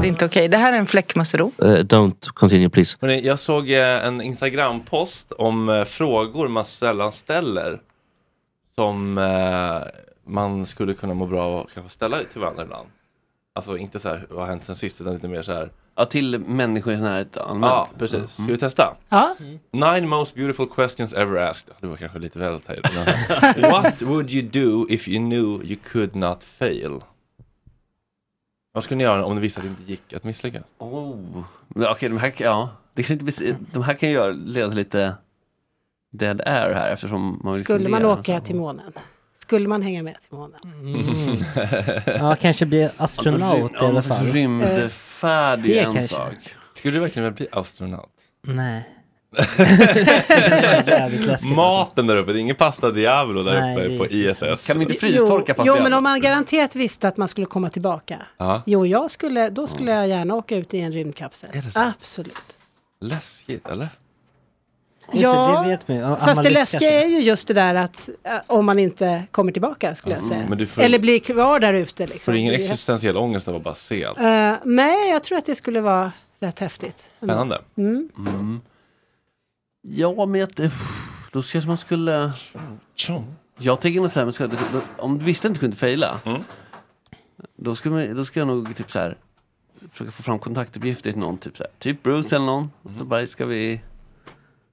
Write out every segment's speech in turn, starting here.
Det är inte okej. Det här är en fläckmussero. Eh, don't continue please. Hörrni, jag såg eh, en Instagram-post om eh, frågor man sällan ställer. Som eh, man skulle kunna må bra av att kanske ställa till varandra ibland. Alltså inte så här, vad har hänt sen sist, utan lite mer så här, Ja, till människor i närhet allmänt. Ja, precis. Ska vi testa? Ja. Nine most beautiful questions ever asked. Det var kanske lite väl tajt. What would you do if you knew you could not fail? Vad skulle ni göra om ni visste att det inte gick att misslyckas? Oh. Okej, de här, ja. det kan inte de här kan ju göra- leda till lite dead air här eftersom man Skulle man åka till månen? Skulle man hänga med till månen? Ja, kanske bli astronaut i alla fall. Det är en kanske. sak. Skulle du verkligen vilja bli astronaut? Nej. Maten där uppe, det är ingen pasta Diablo där Nej, uppe på ISS. Kan vi inte frystorka jo, men om man garanterat visste att man skulle komma tillbaka. Ja. Jo, jag skulle, då skulle jag gärna åka ut i en rymdkapsel. Absolut. Läskigt, eller? Just Ja, det vet man man Fast det läskiga är ju just det där att äh, om man inte kommer tillbaka skulle jag säga. men du får- Eller blir kvar där ute. Får Liksom. du ingen Det är- existentiell ångest av att bara se allt? Eh, nej, jag tror att det skulle vara rätt häftigt. Spännande. Mm. Mm. Ja, men att, då kanske man skulle... Jag tänker nog så här, ska, om du visste att du kunde fejla. Mm. Då, skulle man, då ska jag nog typ så här försöka få fram kontaktuppgifter till någon, typ så här, typ Bruce eller någon. Så bara, ska vi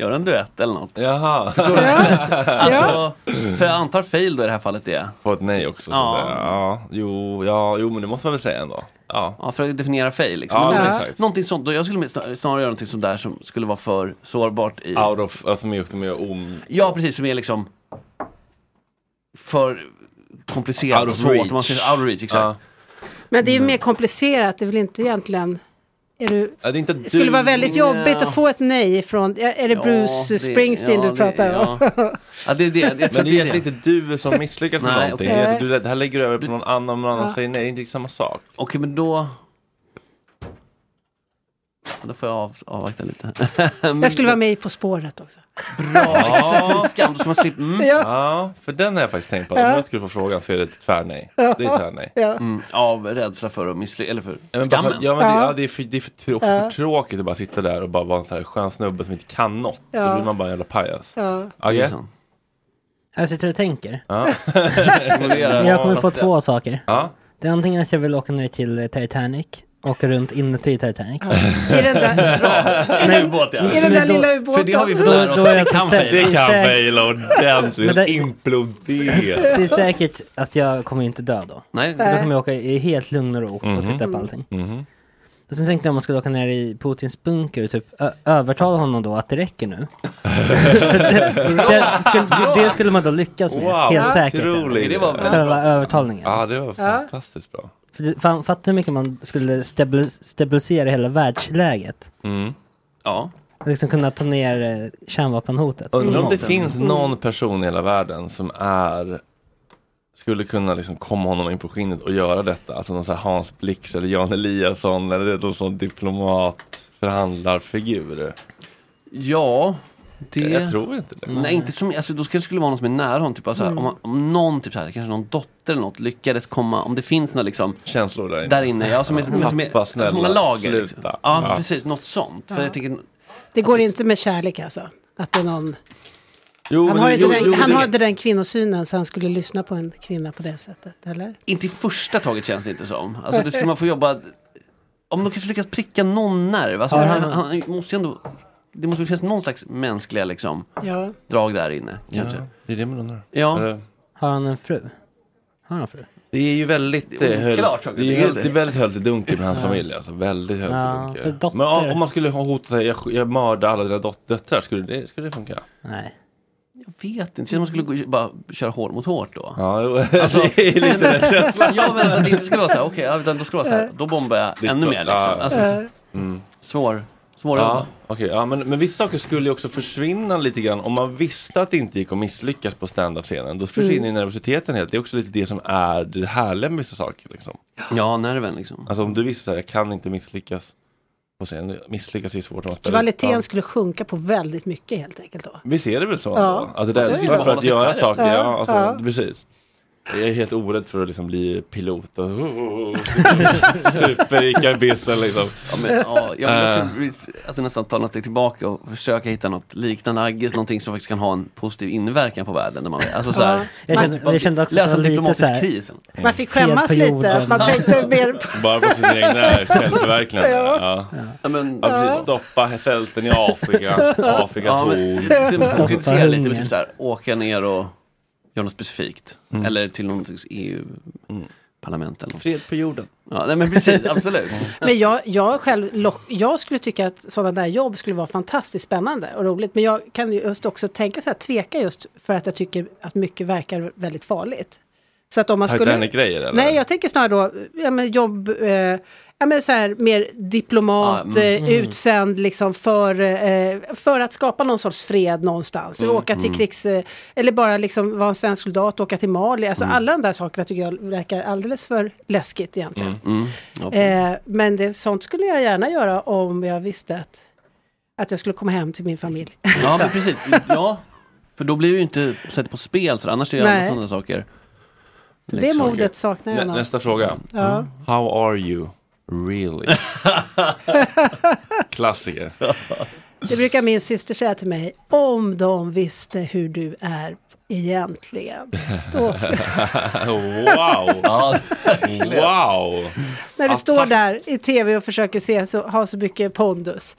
göra en duett eller något? Jaha. Alltså, för jag antar fail då i det här fallet är. Få ett nej också. Så Ja. att säga. Ja, jo, ja, jo, men det måste man väl säga ändå. Ja, Ja, för att definiera fail liksom. Ja, exakt. Någonting sånt, då jag skulle snar- snarare göra någonting sånt där som skulle vara för sårbart i... out of, alltså mer, mer om... Ja, precis, som är liksom för komplicerat Out och of svårt. reach. Om Man säger out of reach, exakt. Ja. Men det är ju mer komplicerat. Det är väl inte egentligen... Är du, Ja, det är inte det skulle du- vara väldigt jobbigt Ja. att få ett nej från... Är det Ja, Bruce det- Springsteen ja, du pratar det, om? Ja. ja, det är det. Jag tror Men det är det. egentligen inte du som misslyckas med Nej, någonting. okej. Det, det här lägger du över på någon annan, om någon annan säger nej. Det är inte samma sak. Okej, men då... Då får jag av, avvakta lite. Men- Jag skulle vara med i På spåret också. Bra, exakt. För skam, ska man slippa... Mm. Ja. Ja, för den har jag faktiskt tänkt på. Om Ja. jag skulle få frågan så är det ett tvärnej. Det är tvärnej. Ja. Mm, av rädsla för att misslyckas, eller för Ja, men, bara skammen. för, ja, men det, Ja. ja, det är, för, det är för, också Ja. för tråkigt att bara sitta där och bara vara en sån här skön snubbe som inte kan något. Ja. Då blir man bara en jävla pajas. Ja. Så. Jag sitter och tänker. Jag kommer på två saker. ja. Det är antingen att jag vill åka ner till Titanic, åka runt inuti Titanic. I den där, i den då- lilla ubåten. För det har vi fått Då- lära oss då det kan fejla. Det kan fejla ordentligt. Implodera. Det är säkert att jag kommer inte dö då. Nej, Så då kommer jag åka i helt lugn och ro och Mhm. titta på allting. Mhm. Och sen tänkte jag om man skulle åka ner i Putins bunker och typ ö- övertala honom då att det räcker nu. Det, det, skulle, det skulle man då lyckas med, Wow, helt säkert. otroligt. Det var väldigt övertalningen. Ja, det var fantastiskt bra. För det, fan, fatta hur mycket man skulle stabil, stabilisera hela världsläget. Mm. Ja. Liksom kunna ta ner eh, kärnvapenhotet. Undrar om det finns någon person i hela världen som är skulle kunna liksom komma honom in på skinnet och göra detta. Alltså någon sån här Hans Blix eller Jan Eliasson eller någon sån diplomat förhandlarfigur. Ja, det... Jag tror inte det. Nej, inte som, alltså, då skulle det skulle vara någon som är nära honom. Typ, alltså, Mm. om, man- om någon, typ, så här, kanske någon dotter eller något, lyckades komma, om det finns några liksom, Känslor där inne. där inne, ja, som är, som som är, Pappa, som är så snälla, många lager. Liksom. Ja, Ja. precis, något sånt. För jag tänker, Det går inte med kärlek alltså. Att det är någon... Jo, Han, har det- inte jo, den, jo, han hade den kvinnosynen så han skulle lyssna på en kvinna på det sättet, eller? inte i första taget känns det inte som. Alltså det skulle man få jobba, om de kanske lyckas pricka någon nerv. Alltså, Ja, han, han- han, måste ju ändå, det måste väl finnas någon slags mänskliga liksom, Ja. drag där inne. Ja, Kanske. det är det man undrar. Ja. Eller- Har han en fru? Har han en fru? Det är ju väldigt Det är eh, höl- oklart, det är, det ju är helt, det. är väldigt höljt i dunkel med hans familj. Alltså, väldigt höljt Ja, i dunkel. dotter- Men om, om man skulle ha hotat jag, jag mördar alla dina dot- döttrar, skulle det, skulle det funka? Nej. Jag vet inte, man skulle gå, bara köra hårt mot hårt då. Ja, Alltså- det är lite den känslan. Ja men alltså att det inte skulle vara så här, okej, ja, utan då skulle det vara så här, då bombar jag ännu klart, mer liksom. ja. Alltså, Mm. svår, svår att Ja, okej, ja, men, men vissa saker skulle ju också försvinna lite grann om man visste att det inte gick att misslyckas på stand-up-scenen. Då försvinner Mm. ju nervositeten helt. Det är också lite det som är det härliga med vissa saker. Liksom. Ja, nerven liksom. Alltså om du visste att jag kan inte misslyckas på scenen. Misslyckas är svårt. spelar- Kvaliteten Ja. skulle sjunka på väldigt mycket helt enkelt då. Visst är det väl så? Ja? Att det där, så är det. för, att göra saker, Ja, ja, alltså, ja. precis. Jag är helt orädd för att liksom bli pilot och super liksom. Ja, men, ja, jag Eh. vill också alltså, nästan ta några steg tillbaka och försöka hitta något liknande Aggis, någonting som faktiskt kan ha en positiv inverkan på världen. När man, alltså, så här, Ja. Jag kände- typ av- jag kände också att lösa en lite diplomatisk så här- kris. Man fick skämmas lite, man tänkte mer på... Bara på sin egna självförverkligande. Ja. Ja, men, Ja, precis. Stoppa fälten i Afrika. Afrikas Ja, men, horn. typ, lite, typ så här, åka ner och göra något specifikt. Mm. Eller till något slags EU-parlament eller något. Fred på jorden. Ja, nej, men precis, absolut. Men jag, jag själv, lock, jag skulle tycka att sådana där jobb skulle vara fantastiskt spännande och roligt. Men jag kan ju just också tänka så här, tveka just för att jag tycker att mycket verkar väldigt farligt. Så att om man skulle... Titanic-grejer? Nej, jag tänker snarare då, ja men jobb, eh, ja men så här mer diplomat, Ah, mm. eh, utsänd liksom för, eh, för att skapa någon sorts fred någonstans. Mm, Åka till krigs, eh, eller bara liksom vara en svensk soldat, åka till Mali. Alltså Mm. alla de där sakerna tycker jag verkar alldeles för läskigt egentligen. Mm. Ja, Eh, men det, sånt skulle jag gärna göra om jag visste att, att jag skulle komma hem till min familj. ja, men precis. Ja, för då blir det ju inte sett på spel, så annars är Nej. sådana saker. Så det modet saknar jag Nä, nästa fråga. Ja. How are you really? Klassiker. Det brukar min syster säga till mig, om de visste hur du är egentligen. Då skulle, wow! wow! när du Attack. står där i tv och försöker se så, ha så mycket pondus.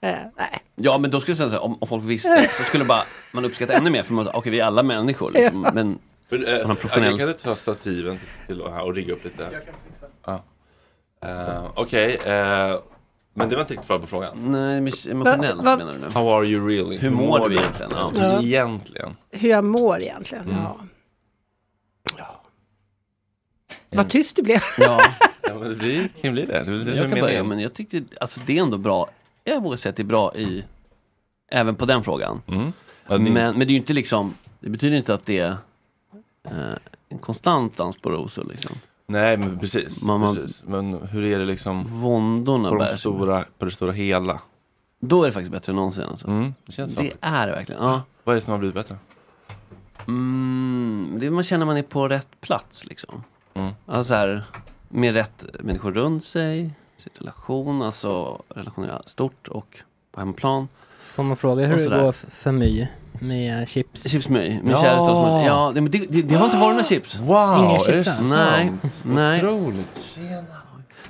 Eh, nej. Ja, men då skulle jag säga så här, om, om folk visste, då skulle bara, man uppskatta ännu mer, för man okej, vi är alla människor, liksom, Ja. men Men, Agge, professionell- kan du ta stativen till och, här och rigga upp lite? Jag kan fixa. Ja. Eh, Okej, eh, men det var inte riktigt svar på frågan. nej, emotionellt Va- va- menar du nu? How are you really? Hur mår du egentligen? Ja. Ja. Egentligen. Hur jag mår egentligen. Mm. Ja. Vad tyst det blev. Ja, Ja, men det blir, kan bli det. Det är det jag kan börja, meningen. men jag tyckte, alltså det är ändå bra, jag vågar säga att det är bra i, även på den frågan. Mm. Ja, Men, men det är ju inte liksom, det betyder inte att det är eh, en konstant dans på rosor liksom. Nej, men precis. Man- man- precis. Men hur är det liksom Våndorna på, bär de sig. stora, på det stora hela? Då är det faktiskt bättre än någonsin alltså. Mm, det känns så. Det är det verkligen. Ja. Vad är det som har blivit bättre? Mm, det man känner man är på rätt plats liksom. Mm. Alltså så här, med rätt människor runt sig, sin relation, alltså relationen stort och på hemmaplan. Får man fråga hur det går för My med chips? Chipsmöj, min Ja. käraste som Ja, det, men det, det, det har inte varit några chips. Wow, Inga är chips alls? sant? Nej, nej. Otroligt.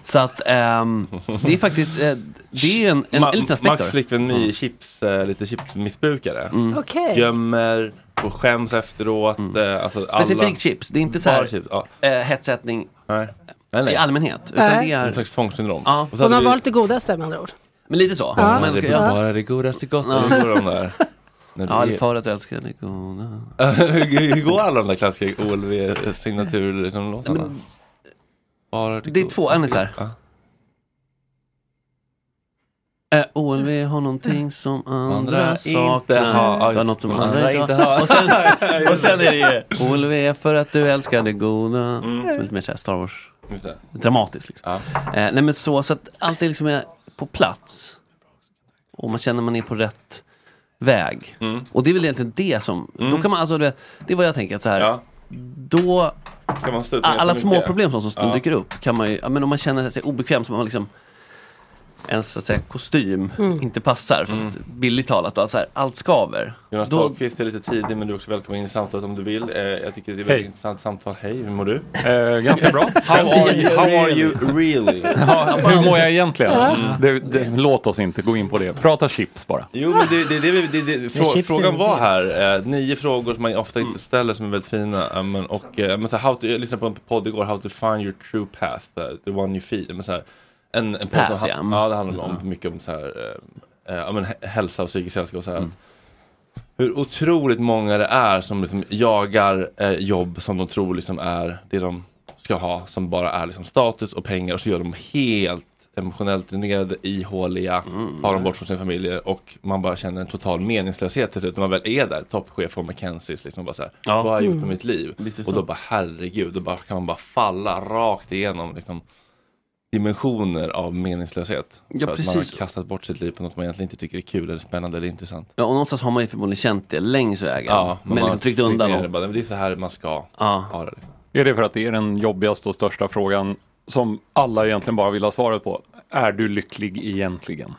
Så att ehm, det är faktiskt, eh, det är en, en, en liten aspekt Max flickvän My, chips, eh, lite chipsmissbrukare. Mm. Okej. Gömmer och skäms efteråt. eh, Alltså Specifikt alla... chips, det är inte så här chips, ja. hetsättning Nej. Nej, nej. i allmänhet. Utan Nej. det är, slags tvångssyndrom. Ja. Och så Hon har vi- valt det godaste med andra ord. men lite så. Ja. Men det ska, är ja. bara det godaste gott. Ja. Hur Ja, är- för att du älskar det goda. Hur går alla de där klassiska OLV-signatur liksom, låtarna? men- Bara Det är goda- två, här. Ja. Äh, OLV har någonting som andra, Andra saknar. har. Har något som andra andra inte har. Och sen, och sen är det ju OLV för att du älskar det goda. Mm. Lite mer så här Star Wars. Det. Dramatiskt liksom. Ja. Eh, nej men så, så att allt är liksom är på plats. Och man känner man är på rätt väg. Mm. Och det är väl egentligen det som, då kan man alltså, det, det är vad jag tänker att så här. Ja. Då, alla så små problem som, som Ja. dyker upp kan man ju, men om man känner sig obekväm som man liksom ens så att säga, kostym Mm. inte passar, fast billigt talat, då, så här, allt skaver. Jonas Då- Dahlqvist är lite tidig men du är också välkommen in i samtalet om du vill. Eh, jag tycker det är ett väldigt intressant samtal. Hej, hur mår du? Eh, ganska bra. How are you, how are you really? Ja, hur mår jag egentligen? Det, det, låt oss inte gå in på det. Prata chips bara. Jo men det, det, det, det, det, frå, frågan var det. här, eh, nio frågor som man ofta inte ställer som är väldigt fina. men, och, eh, men så här, how to, jag lyssnade på en podd igår, How to find your true path, eh, the one you feel. Men så här, en, en Path, som, ja. ja. det handlar om mycket om så här, eh, eh, ja, men, hä- hälsa och psykisk hälsa. Och så här, Mm. Hur otroligt många det är som liksom jagar eh, jobb som de tror liksom är det de ska ha, som bara är liksom status och pengar och så gör de helt emotionellt dränerade, ihåliga, Mm. tar dem bort från sina familjer och man bara känner en total meningslöshet till slut när man väl är där, toppchef på McKenzies, liksom bara så här, Ja. vad har jag gjort med Mm. mitt liv? Och då bara herregud, då bara kan man bara falla rakt igenom liksom. Dimensioner av meningslöshet. Ja, för att man har precis. kastat bort sitt liv på något man egentligen inte tycker är kul eller spännande eller intressant. Ja, och någonstans har man ju förmodligen känt det längs vägen. Ja, men man har liksom tryckt undan det. Bara, "Men Det är så här man ska Ja. ha det. Liksom. Är det för att det är den jobbigaste och största frågan som alla egentligen bara vill ha svaret på? Är du lycklig egentligen?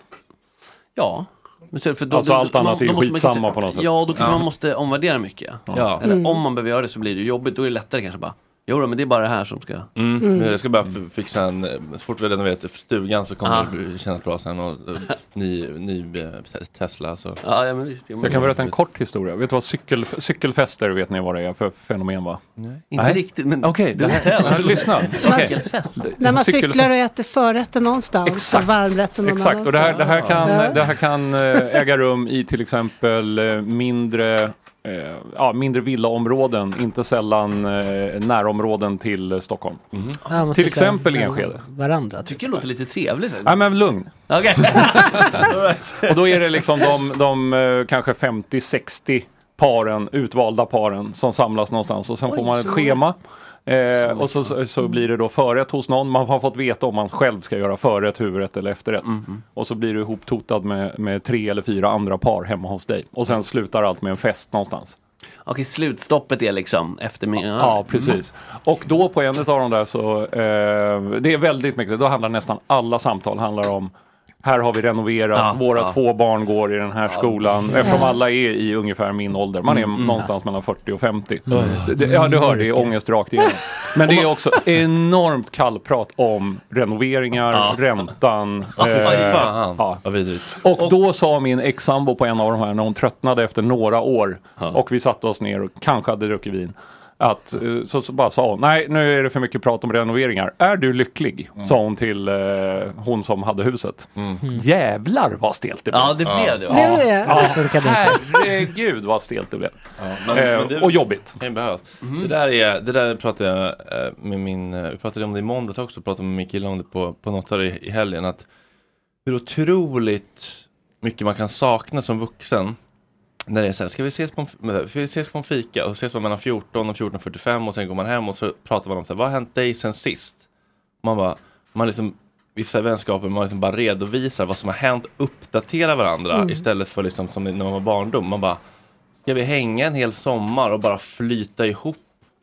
Ja. Men så, för då, Alltså då- allt annat är ju skitsamma på något sätt. Ja, då kanske Ja. man måste omvärdera mycket. Ja. Eller Mm. om man behöver göra det så blir det jobbigt. Då är det lättare kanske bara, jo då, men det är bara det här som ska... Mm. Mm. Jag ska bara fixa en, eh, så fort vi renoverat stugan så kommer Ja. det bli- kännas bra sen och eh, ny, ny eh, Tesla så. Ja, ja men visst. Jag kan berätta en kort historia. Vet du vad cykel, cykelfester, vet ni vad det är för fenomen va? Nej. Inte riktigt, men Okej, här, lyssna. Okej. När man cyklar och äter förrätten någonstans Exakt. och varmrätten någon Exakt, och det här, det här kan, det här kan äga rum i till exempel mindre, eh, ja, mindre villaområden, inte sällan eh, närområden till eh, Stockholm. Ja, man till exempel Enskede. Varandra. tycker det låter lite trevligt. Nej men lugn. Okej. Och då är det liksom de, de eh, kanske 50-60 paren, utvalda paren som samlas någonstans och sen Oj, får man ett så schema. Eh, och så, så, så blir det då förrätt hos någon. Man har fått veta om man själv ska göra förrätt, huvudrätt eller efterrätt. Mhm. Och så blir du ihoptotad med, med tre eller fyra andra par hemma hos dig. Och sen slutar allt med en fest någonstans. Okej, slutstoppet är liksom efter min... Ja, precis. Och då på en av de där så, eh, det är väldigt mycket, då handlar nästan alla samtal handlar om här har vi renoverat, Ja, våra ja. två barn går i den här skolan. Eftersom Ja. alla är i ungefär min ålder. Man är Mm, mm. någonstans mellan 40 och 50. Mm. Det, ja, du hör, det är ångest rakt igenom. Men det är också enormt kallprat om renoveringar, Ja. räntan. Ja, fy eh, fan. ja. Vidrigt. Och då sa min ex-sambo på en av de här när hon tröttnade efter några år och vi satte oss ner och kanske hade druckit vin. Att, eh, så, så bara sa hon, nej nu är det för mycket prat om renoveringar. Är du lycklig? Sa hon till eh, hon som hade huset. Jävlar vad stelt det blev. Ja, det blev det, det? Ja, Det funkade inte. herregud vad stelt det blev. Men, Eh, men det- och jobbigt. ju behövas. Det där är, det där pratade jag eh, med min, vi pratade om det i måndags också, pratade med min kille om det på, på något det i, i helgen, att hur otroligt mycket man kan sakna som vuxen. När det är så här, ska vi ses på en, vi ses på en fika och så ses man mellan 14 och 14.45 och sen går man hem och så pratar man om så här, vad har hänt dig sen sist? Man bara, man liksom, vissa vänskaper man liksom bara redovisar vad som har hänt, uppdaterar varandra Mm. istället för liksom som när man var barndom. Man bara, Ska vi hänga en hel sommar och bara flyta ihop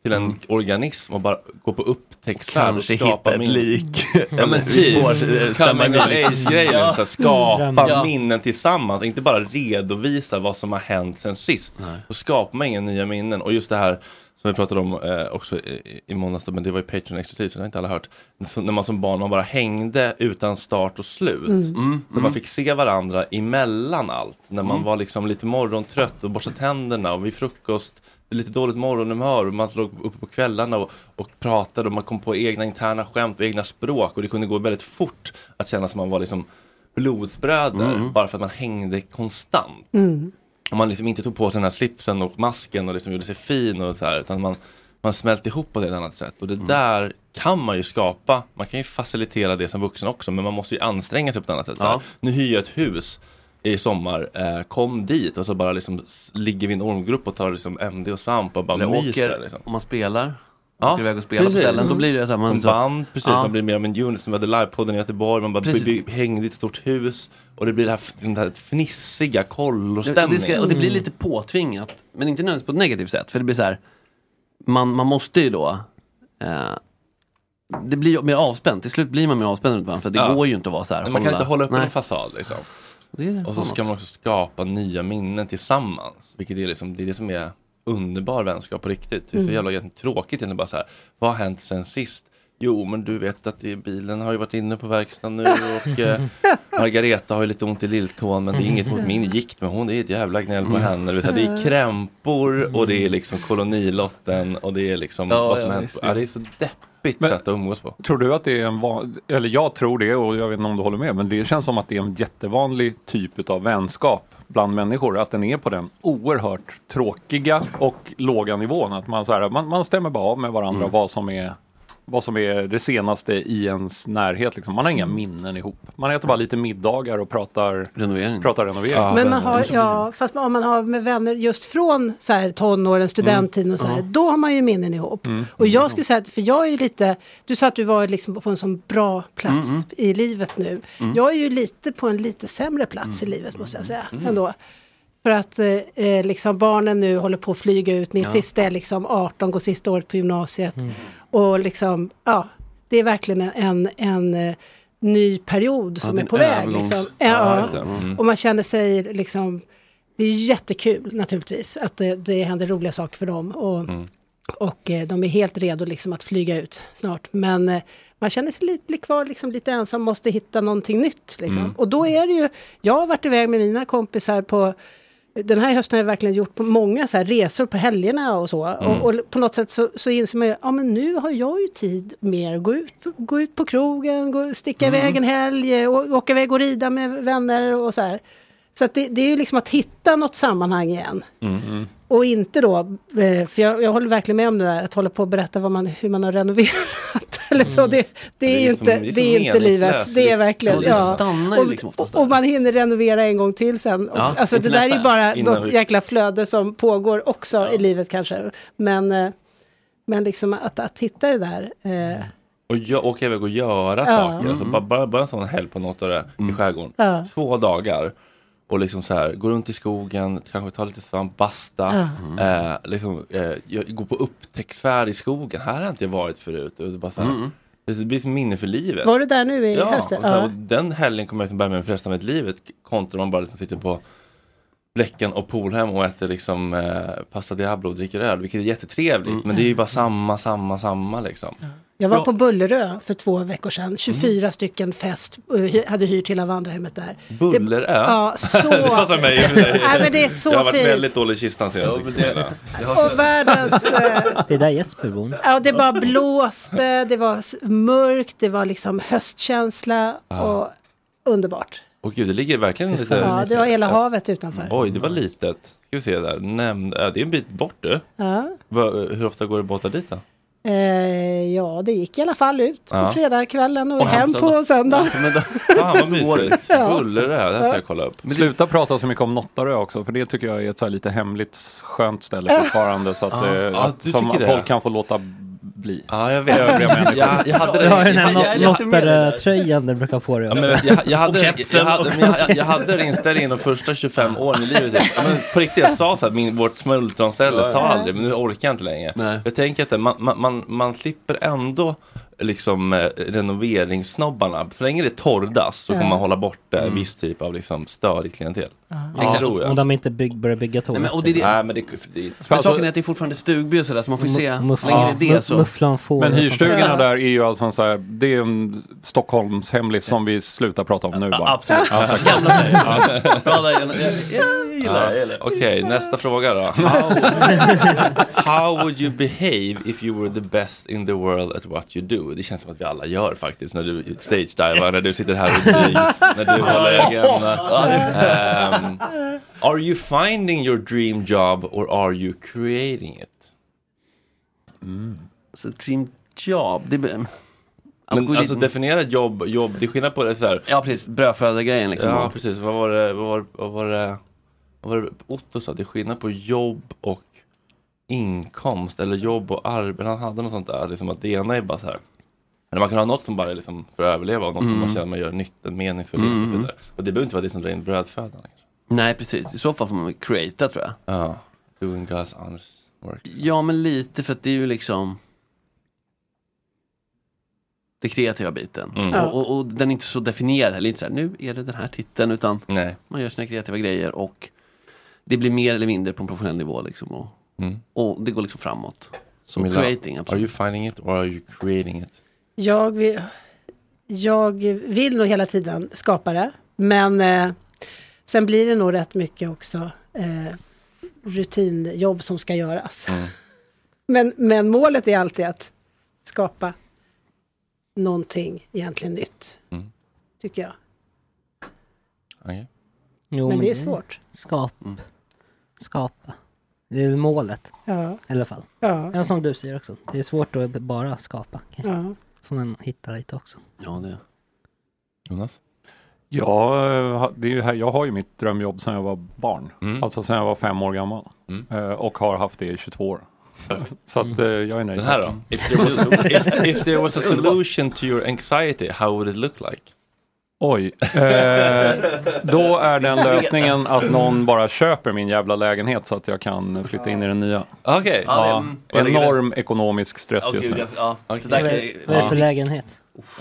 till en organism och bara gå på upptäcktsfärd och Kanske skapa hitta ett min- lik. Ja men typ, så här, skapa. Ja. minnen tillsammans, inte bara redovisa vad som har hänt sen sist. Då skapar man inga nya minnen och just det här som vi pratade om eh, också i, i måndags, men det var ju Patreon exklusivt, så det har inte alla hört. Så när man som barn, man bara hängde utan start och slut. Mm. Mm. Så man fick se varandra emellan allt. När man Mm. var liksom lite morgontrött och borstade tänderna och vid frukost lite dåligt morgonhumör och man låg uppe på kvällarna och, och pratade och man kom på egna interna skämt och egna språk och det kunde gå väldigt fort att känna som man var liksom blodsbröder Mm. bara för att man hängde konstant. Mm. Och man liksom inte tog på sig den här slipsen och masken och liksom gjorde sig fin och så här, utan man, man smälte ihop på ett annat sätt. Och det Mm. där kan man ju skapa, man kan ju facilitera det som vuxen också, men man måste ju anstränga sig på ett annat sätt. Ja. nu hyr jag ett hus i sommar, eh, kom dit och så bara liksom ligger vi i en ormgrupp och tar liksom MD och svamp och bara Eller myser. åker, liksom. om man spelar, Ja, åker iväg och spelar på ställen, då blir det så här, man Som så- band, precis, Ja. man blir mer av en unit. Som vi hade livepodden i Göteborg, man bara Precis. hängde i ett stort hus och det blir det här, den här fnissiga kollostämningen. det ska, och det blir lite påtvingat, men inte nödvändigtvis på ett negativt sätt. För det blir så här, man, man måste ju då, eh, det blir mer avspänt. Till slut blir man mer avspänd runt varandra, för det Ja. går ju inte att vara så här. Man kan inte hålla upp Nej. en fasad liksom. Och så ska man också skapa nya minnen tillsammans. Vilket är liksom, det är det som är underbar vänskap på riktigt. Det är så Mm. jävla egentligen tråkigt egentligen bara så här. Vad har hänt sen sist? Jo, men du vet att det, bilen har ju varit inne på verkstaden nu och eh, Margareta har ju lite ont i lilltån men det är inget mot min gikt men hon det är ett jävla gnäll på Mm. henne. Det är krämpor och det är liksom kolonilotten och det är liksom Ja, vad som ja, hänt. ja. det är så deppigt Men- sätt att umgås på. Tror du att det är en van... eller jag tror det och jag vet inte om du håller med, men det känns som att det är en jättevanlig typ av vänskap bland människor, att den är på den oerhört tråkiga och låga nivån. Att man, så här, man, man stämmer bara av med varandra Mm. vad som är vad som är det senaste i ens närhet. Liksom. Man har inga Mm. minnen ihop. Man äter bara lite middagar och pratar renovering. Pratar renovering. Men man har, ja, fast om man har med vänner just från så här, tonåren, studenttiden och så här, Ja. då har man ju minnen ihop. Mm. Och jag skulle säga att, för jag är ju lite, du sa att du var liksom på en sån bra plats Mm, i livet nu. Mm. Jag är ju lite på en lite sämre plats i livet måste jag säga, Mm. ändå. För att eh, liksom barnen nu håller på att flyga ut, min Ja. sista är liksom 18, går sista året på gymnasiet. Mm. Och liksom, ja, det är verkligen en, en, en eh, ny period som är på väg. Liksom. Ja. Mm. Och man känner sig liksom, det är jättekul naturligtvis att det, det händer roliga saker för dem. Och, Mm. och eh, de är helt redo liksom att flyga ut snart. Men eh, man känner sig lite, blir kvar liksom lite ensam, måste hitta någonting nytt. Liksom. Mm. Och då är det ju, jag har varit iväg med mina kompisar på den här hösten har jag verkligen gjort på många så här resor på helgerna och så. Mm. Och, och på något sätt så, så inser man ju, ja men nu har jag ju tid mer gå ut, gå ut på krogen, gå, sticka Mm. iväg en helg, å, åka iväg och rida med vänner och så här. Så det, det är ju liksom att hitta något sammanhang igen. Mm. Och inte då, eh, för jag, jag håller verkligen med om det där, att hålla på och berätta vad man, hur man har renoverat. Eller så, det, det är är ju liksom- inte, det är det inte livet. Det är Det- verkligen, ja, det ja. stannar ju Och, liksom och, och man hinner renovera en gång till sen. Och, Ja, alltså det inför där är ju bara något vi- jäkla flöde som pågår också i livet kanske. Men, eh, men liksom att, att hitta det där. Eh, Och jag, åka iväg och göra Ja. saker. Alltså Mm. bara, bara, bara en sån helg på något av det i skärgården. Ja. Två dagar. Och liksom så här, gå runt i skogen, kanske ta lite svamp, basta. Eh, liksom, eh, jag- gå på upptäcktsfärd i skogen. Här har inte jag varit förut. Och det, bara så här, Mm. det blir ett minne för livet. var du där nu i ja, hösten? Ja. och den helgen kommer jag liksom börja med för resten av mitt livet. Kontra man bara liksom sitter på Bläcken och Polhem och äter liksom eh, pasta diablo och dricker öl. Vilket är jättetrevligt. Mm. Men det är ju bara samma, samma, samma liksom. Jag var Ja. på Bullerö för två veckor sedan. 24 Mm. stycken fest. hy- hade hyrt hela vandrarhemmet där. Bullerö? Det, ja, så. det passar mig. Nej, men det är så jag har varit fint. väldigt dålig i kistan senaste kvällen. Och världens... Eh, Det är där Jesper bor. ja, det bara blåste, det var mörkt, det var liksom höstkänsla Ja. och underbart. Och gud, det ligger verkligen lite... Ja, det var hela havet utanför. Oj, det var litet. Ska vi se där. Nämn, äh, det är en bit bort du. Ja. Hur ofta går det båtar dit då? Eh, ja, det gick i alla fall ut på Ja. fredagskvällen och, Och hem på söndag. Fan vad mysigt. Ja. Bullerö, det här ska jag kolla upp. Sluta prata så mycket om Nottarö också, för det tycker jag är ett så här lite hemligt skönt ställe fortfarande. Så att, Ja. eh, Ja, att som tycker det? folk kan få låta bli. Ja, jag vet. Övriga människor. Ja, jag hade Du har den jag- här jag- jag- Lottare-tröjan du brukar få dig Ja, men jag, jag, hade, jag, kepsen hade, men jag, jag hade den inställningen de första 25 åren i livet. Ja, men på riktigt, jag sa så här, min, vårt smultronställe Ja, sa ja. aldrig, men nu orkar jag inte längre. Jag tänker att det- man, man, man, man slipper ändå liksom eh, renoveringssnobbarna. Så länge det är torrdass så Ja. kommer man hålla bort eh, en Mm. viss typ av liksom störigt klientel. Ja. Det tror jag. Om de inte bygg, börjar bygga Nej, men, och det är det, Nej, men det, det, men saken är att det är fortfarande stugby och sådär så man får ju se. Längre det är så. Mufflan får Men hyrstugorna där. där är ju alltså så här, det är en Stockholms hemlis som vi slutar prata om nu bara. absolut. Ja, tack. Gamla säger. Bra där, jag, jag, jag gillar det. Ja, Okej, nästa fråga då. How, how would you behave if you were the best in the world at what you do? Det känns som att vi alla gör faktiskt när du stage-divar, när du sitter här och dyr, när du har lägen. Um, are you finding your dream job or are you creating it? Så dream job, det blir... Men alltså definiera jobb, jobb, det är skillnad på det så här. Ja precis, brödföda-grejen liksom. Ja precis, vad var det, vad var, vad var det, vad var det Otto sa? Det är skillnad på jobb och inkomst eller jobb och arbete. Han hade något sånt där, liksom att det ena är bara så här. Eller man kan ha något som bara är liksom för att överleva och något som Mm. man känner man gör nytta, mening för livet och så Mm. vidare. Och det behöver inte vara det som drar in brödfödan. kanske. Nej precis, i så fall får man creata tror jag. Ja, doing God's honest work. Ja men lite för att det är ju liksom det kreativa biten. Mm. Ja. Och, och, och den är inte så definierad heller, inte så här, nu är det den här titeln utan Nej. man gör sina kreativa grejer och det blir mer eller mindre på en professionell nivå liksom. Och, Mm. och det går liksom framåt. Så Milla, creating, Are you finding it or are you creating it? Jag vill, jag vill nog hela tiden skapa det. Men eh, sen blir det nog rätt mycket också eh, rutinjobb som ska göras. Mm. Men, men målet är alltid att skapa någonting egentligen nytt. Mm. Tycker jag. Okay. Jo, men det är svårt. Skap. Mm. Skapa. Det är målet. Ja. I alla fall. Ja. Ja, som du säger också. Det är svårt att bara skapa. Ja. Får man hitta lite också. Ja, det. Jonas? Ja, eh, det är ju här, jag har ju mitt drömjobb sedan jag var barn. Mm. Alltså sedan jag var fem år gammal. Mm. Eh, Och har haft det i 22 år. Så att eh, jag är nöjd. Den här då? If there, was a, if, if there was a solution to your anxiety, how would it look like? Oj. Eh, då är den lösningen att någon bara köper min jävla lägenhet så att jag kan flytta in i den nya. Okej. Ja, Ja, enorm ekonomisk stress Åh, just gud, nu. ja, Vad är, det för lägenhet?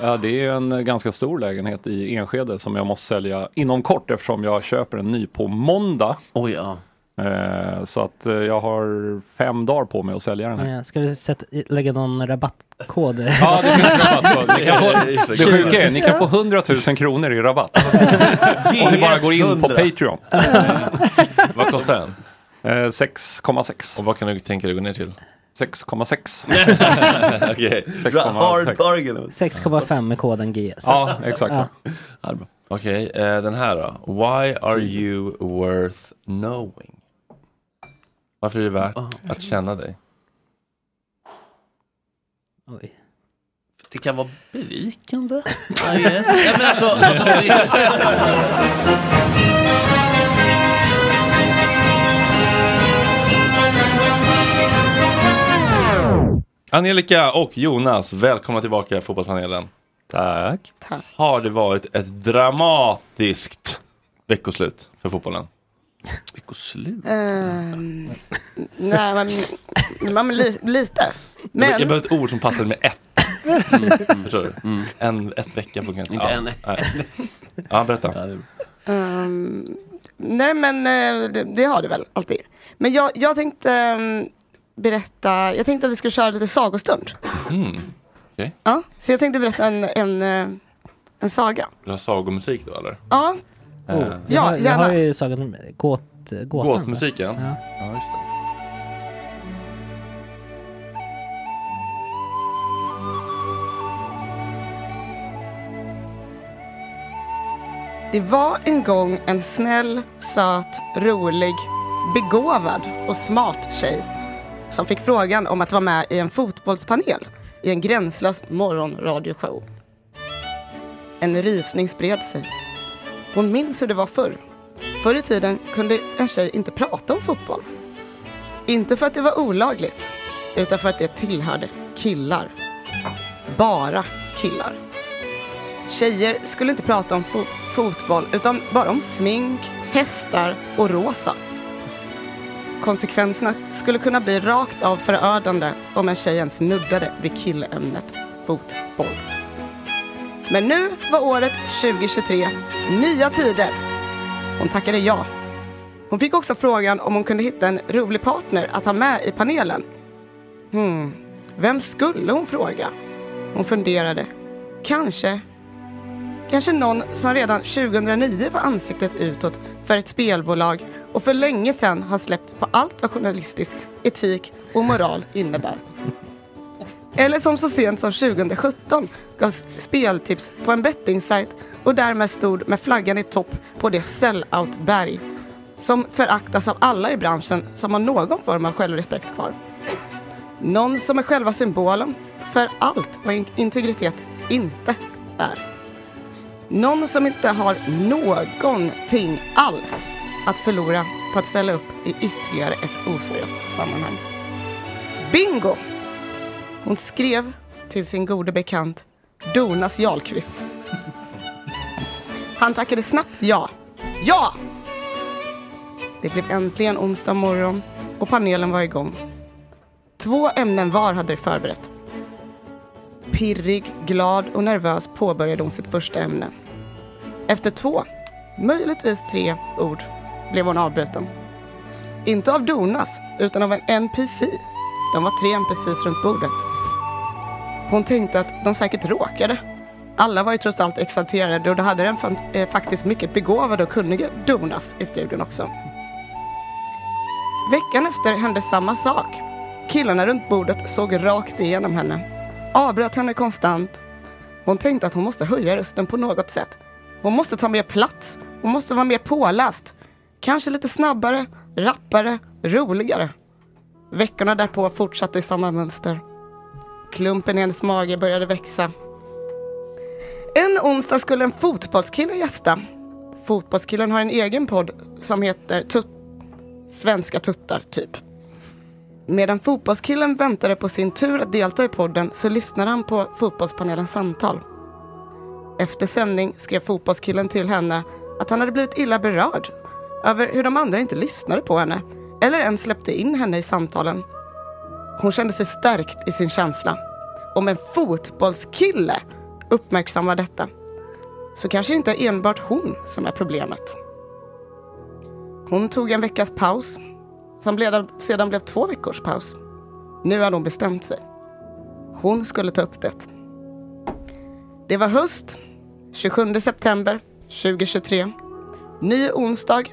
Ja, det är en ganska stor lägenhet i Enskede som jag måste sälja inom kort eftersom jag köper en ny på måndag. Oj, ja. Eh, så att eh, jag har fem dagar på mig att sälja den här. Ska vi sätta, lägga någon rabattkod? Ja, det finns rabatt. Ni kan få, det sjuka är, ni kan få 100 000 kronor i rabatt. Om ni bara går in på 100. Patreon. Vad kostar den? Eh, 6,6. Och vad kan du tänka dig gå ner till? 6,6. Okej. Hard 6,6. bargain. 6,5 med koden GS. Ja, exakt så. Ja. Okej, eh, den här då. Why are you worth knowing? Varför är det värt att känna dig? Oj. Det kan vara berikande. I guess. ja, men alltså, alltså, Angelica och Jonas, välkomna tillbaka i Fotbollspanelen. Tack. Har det varit ett dramatiskt veckoslut för fotbollen? Veckoslut? Ehm, nej, men, men li, lite. Men, jag behöver ett ord som passar med ett. Förstår du? En, ett vecka funkar inte. Inte ja. en. Nej. Ja, berätta. Ehm, nej men eh, det, det har det väl alltid. Men jag, jag tänkte ehm, berätta, jag tänkte att vi skulle köra lite sagostund. Mm. Ja, så jag tänkte berätta en, en, eh, en saga. Du har sagomusik då eller? Ja, Eh, Oh, jag, Ja, har, jag gärna. har ju sagan om gåt, gåtan. Gåtmusiken? Ja. ja, just det. Det var en gång en snäll, söt, rolig, begåvad och smart tjej som fick frågan om att vara med i en fotbollspanel i en gränslös morgonradioshow. En rysning spred sig. Hon minns hur det var förr. Förr i tiden kunde en tjej inte prata om fotboll. Inte för att det var olagligt, utan för att det tillhörde killar. Bara killar. Tjejer skulle inte prata om fo- fotboll utan bara om smink, hästar och rosa. Konsekvenserna skulle kunna bli rakt av förödande om en tjej ens nuddade vid killämnet fotboll. Men nu var året 2023, nya tider. Hon tackade ja. Hon fick också frågan om hon kunde hitta en rolig partner att ha med i panelen. Hmm, vem skulle hon fråga? Hon funderade. Kanske Kanske någon som redan 2009 var ansiktet utåt för ett spelbolag och för länge sedan har släppt på allt vad journalistisk etik och moral innebär. Eller som så sent som 2017 gav speltips på en bettingsajt och därmed stod med flaggan i topp på det sell-out-berg som föraktas av alla i branschen som har någon form av självrespekt kvar. Någon som är själva symbolen för allt vad integritet inte är. Någon som inte har någonting alls att förlora på att ställa upp i ytterligare ett oseriöst sammanhang. Bingo! Hon skrev till sin gode bekant Donas Jarlqvist. Han tackade snabbt ja. Ja! Det blev äntligen onsdag morgon och panelen var igång. Två ämnen var hade de förberett. Pirrig, glad och nervös påbörjade hon sitt första ämne. Efter två, möjligtvis tre ord blev hon avbruten. Inte av Donas, utan av en NPC. De var tre NPCs runt bordet. Hon tänkte att de säkert råkade. Alla var ju trots allt exalterade och då hade den eh, faktiskt mycket begåvade och kunniga Donas i studion också. Veckan efter hände samma sak. Killarna runt bordet såg rakt igenom henne. Avbröt henne konstant. Hon tänkte att hon måste höja rösten på något sätt. Hon måste ta mer plats. Hon måste vara mer påläst. Kanske lite snabbare, rappare, roligare. Veckorna därpå fortsatte i samma mönster. Klumpen i hennes mage började växa. En onsdag skulle en fotbollskille gästa. Fotbollskillen har en egen podd som heter Tut- Svenska tuttar, typ. Medan fotbollskillen väntade på sin tur att delta i podden så lyssnade han på fotbollspanelens samtal. Efter sändning skrev fotbollskillen till henne att han hade blivit illa berörd över hur de andra inte lyssnade på henne eller ens släppte in henne i samtalen. Hon kände sig stärkt i sin känsla. Om en fotbollskille uppmärksammar detta så kanske det inte är enbart hon som är problemet. Hon tog en veckas paus som sedan blev två veckors paus. Nu hade hon bestämt sig. Hon skulle ta upp det. Det var höst, 27 september 2023. Ny onsdag,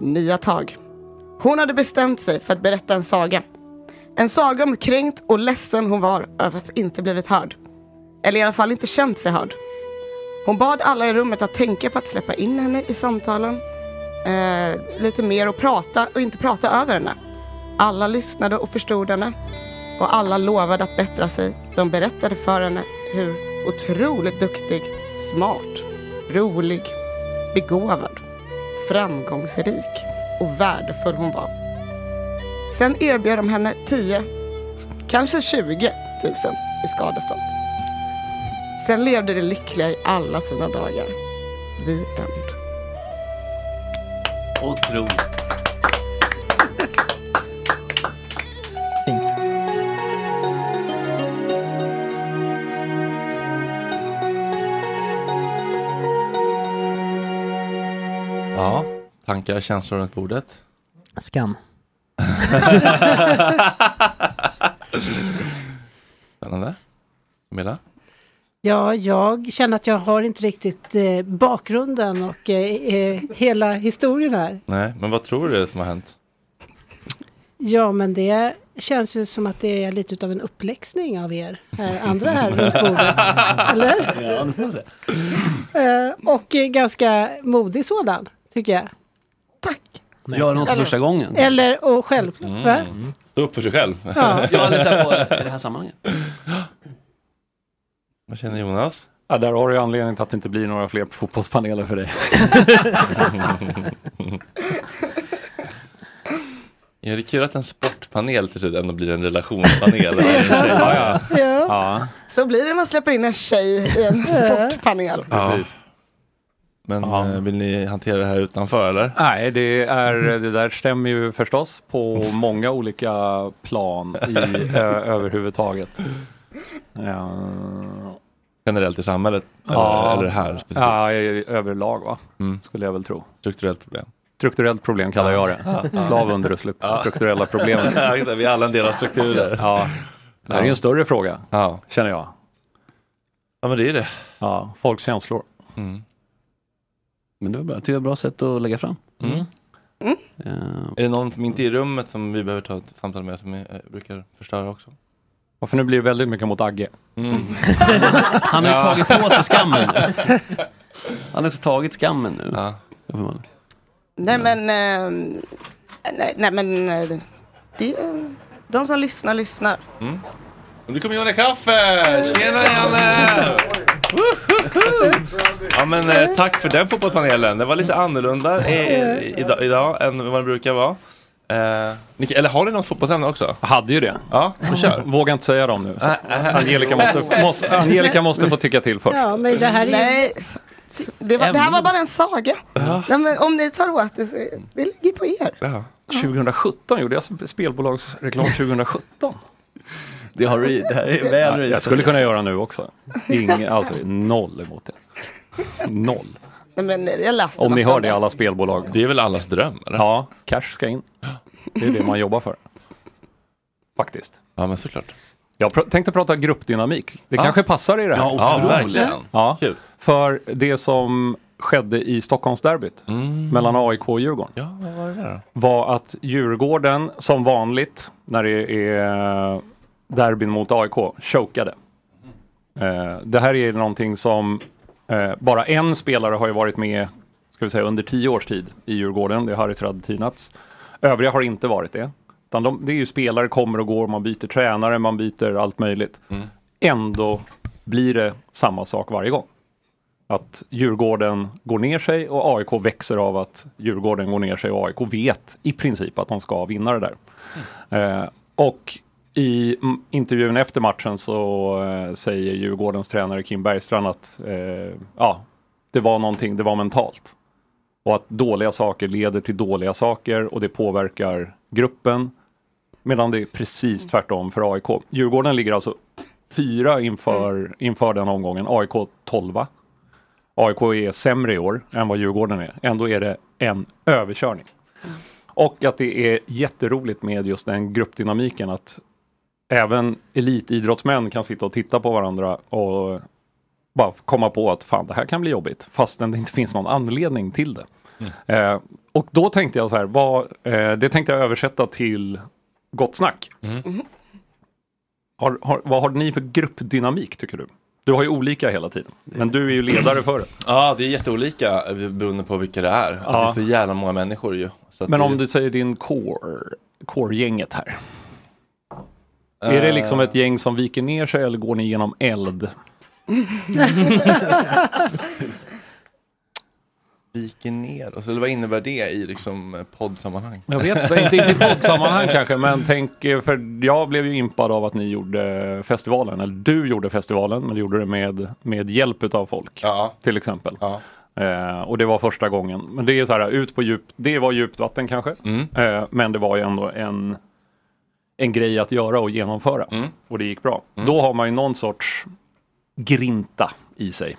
nya tag. Hon hade bestämt sig för att berätta en saga. En saga om hur kränkt och ledsen hon var över att inte blivit hörd. Eller i alla fall inte känt sig hörd. Hon bad alla i rummet att tänka på att släppa in henne i samtalen. Eh, lite mer och prata och inte prata över henne. Alla lyssnade och förstod henne. Och alla lovade att bättra sig. De berättade för henne hur otroligt duktig, smart, rolig, begåvad, framgångsrik och värdefull hon var. Sen erbjöd de henne 10, kanske 20 tusen i skadestånd. Sen levde de lyckliga i alla sina dagar. The end. Otroligt. Tankar, känslor runt bordet? Skam. Spännande. Camilla? Ja, jag känner att jag har inte riktigt eh, bakgrunden och eh, eh, hela historien här. Nej, men vad tror du som har hänt? Ja, men det känns ju som att det är lite utav en uppläxning av er här, andra här runt bordet. Eller? Ja. Eh, och eh, ganska modig sådan, tycker jag. Gör något för första gång. Eller, och själv? Mm. Stå upp för sig själv. Ja. Ja, eller så här på, i det här sammanhanget. Vad känner Jonas? Ja, där har du ju anledning till att det inte blir några fler fotbollspaneler för dig. Ja, det är kul att en sportpanel till slut ändå blir en relationspanel. ja, ja. Ja. Ja. Så blir det när man släpper in en tjej i en sportpanel. Precis. Men eh, vill ni hantera det här utanför eller? Nej, det, är, det där stämmer ju förstås på många olika plan i, ö, överhuvudtaget. Ja. Generellt i samhället? Ja. Eller, eller här specifikt? Ja, överlag va, Mm. skulle jag väl tro. Strukturellt problem? Strukturellt problem kallar jag det. Slav under slu- strukturella. Ja, det, vi är alla en del av strukturer. Ja, det här är ju en större fråga, Ja. känner jag. ja, men det är det. Ja, folks känslor. Mm. Men det var bra. Det är ett bra sätt att lägga fram. Mm. Ja. Är det någon som inte är i rummet som vi behöver ta ett samtal med som är, eh, brukar förstöra också? Och för nu blir det väldigt mycket mot Agge. Mm. Han har ju Ja. tagit på sig skammen nu. Han har också tagit skammen nu. Ja. Nej men, eh, nej, nej men, det, de som lyssnar lyssnar. Mm. Och nu kommer Janne Kaffe! Tjena Janne! Ja men eh, tack för den fotbollspanelen. Det var lite annorlunda i, idag, idag än vad det brukar vara. Eh, ni, eller har ni något fotbollsämne också? Jag hade ju det. Ja, så kör. Vågar inte säga dem nu. Så. Äh, äh. Angelica, måste, måste, Angelica måste få tycka till först. Ja, men det här är ju... Nej, det, var, det här var bara en saga. Ja. Nej, men om ni tar åt det så det ligger på er. Ja. 2017 gjorde jag sp- spelbolagsreklam 2017. Det, har, det här är väl Ja, jag skulle kunna göra nu också. Ingen, alltså noll emot det. Noll. Nej, men jag läste Om ni hör det alla spelbolag. Det är väl allas dröm? Eller? Ja, cash ska in. Det är det man jobbar för. Faktiskt. Ja men såklart. Jag pr- tänkte prata gruppdynamik. Det Ja. kanske passar i det här. Ja, ja verkligen. Ja, Kul. för det som skedde i Stockholmsderbyt Mm. mellan AIK och Djurgården Ja, vad var det där var att Djurgården som vanligt när det är derbyn mot AIK chokade. Eh, det här är någonting som eh, bara en spelare har ju varit med ska vi säga, under tio års tid i Djurgården. Det är Haris Radetinac. Övriga har inte varit det. Utan de, det är ju spelare kommer och går, man byter tränare, man byter allt möjligt. Ändå blir det samma sak varje gång. Att Djurgården går ner sig och AIK växer av att Djurgården går ner sig och AIK vet i princip att de ska vinna det där. Eh, och i mm, intervjun efter matchen så eh, säger Djurgårdens tränare Kim Bergstrand att eh, ja, det var någonting, det var mentalt. Och att dåliga saker leder till dåliga saker och det påverkar gruppen. Medan det är precis tvärtom för AIK. Djurgården ligger alltså fyra inför, inför den omgången, AIK 12. AIK är sämre i år än vad Djurgården är. Ändå är det en överkörning. Och att det är jätteroligt med just den gruppdynamiken att även elitidrottsmän kan sitta och titta på varandra och bara komma på att fan det här kan bli jobbigt fastän det inte finns någon anledning till det. Eh, och då tänkte jag så här, vad, eh, det tänkte jag översätta till Gott Snack. Har, har, vad har ni för gruppdynamik tycker du? Du har ju olika hela tiden, men du är ju ledare för det. Ja, det är jätteolika eh, beroende på vilka det är. Ja. Det är så jävla många människor ju. Men det, om du säger din core, core-gänget här. Är det liksom ett gäng som viker ner sig eller går ni genom eld? Viker ner oss, eller vad innebär det i liksom eh, poddsammanhang? Jag vet inte, inte i poddsammanhang kanske, men tänk, eh, för jag blev ju impad av att ni gjorde festivalen, eller du gjorde festivalen, men du gjorde det med, med hjälp av folk, till exempel. Eh, och det var första gången. Men det är så här, ut på djupt, det var djupt vatten kanske, eh, men det var ju ändå en, en grej att göra och genomföra. Och det gick bra. Då har man ju någon sorts grinta i sig.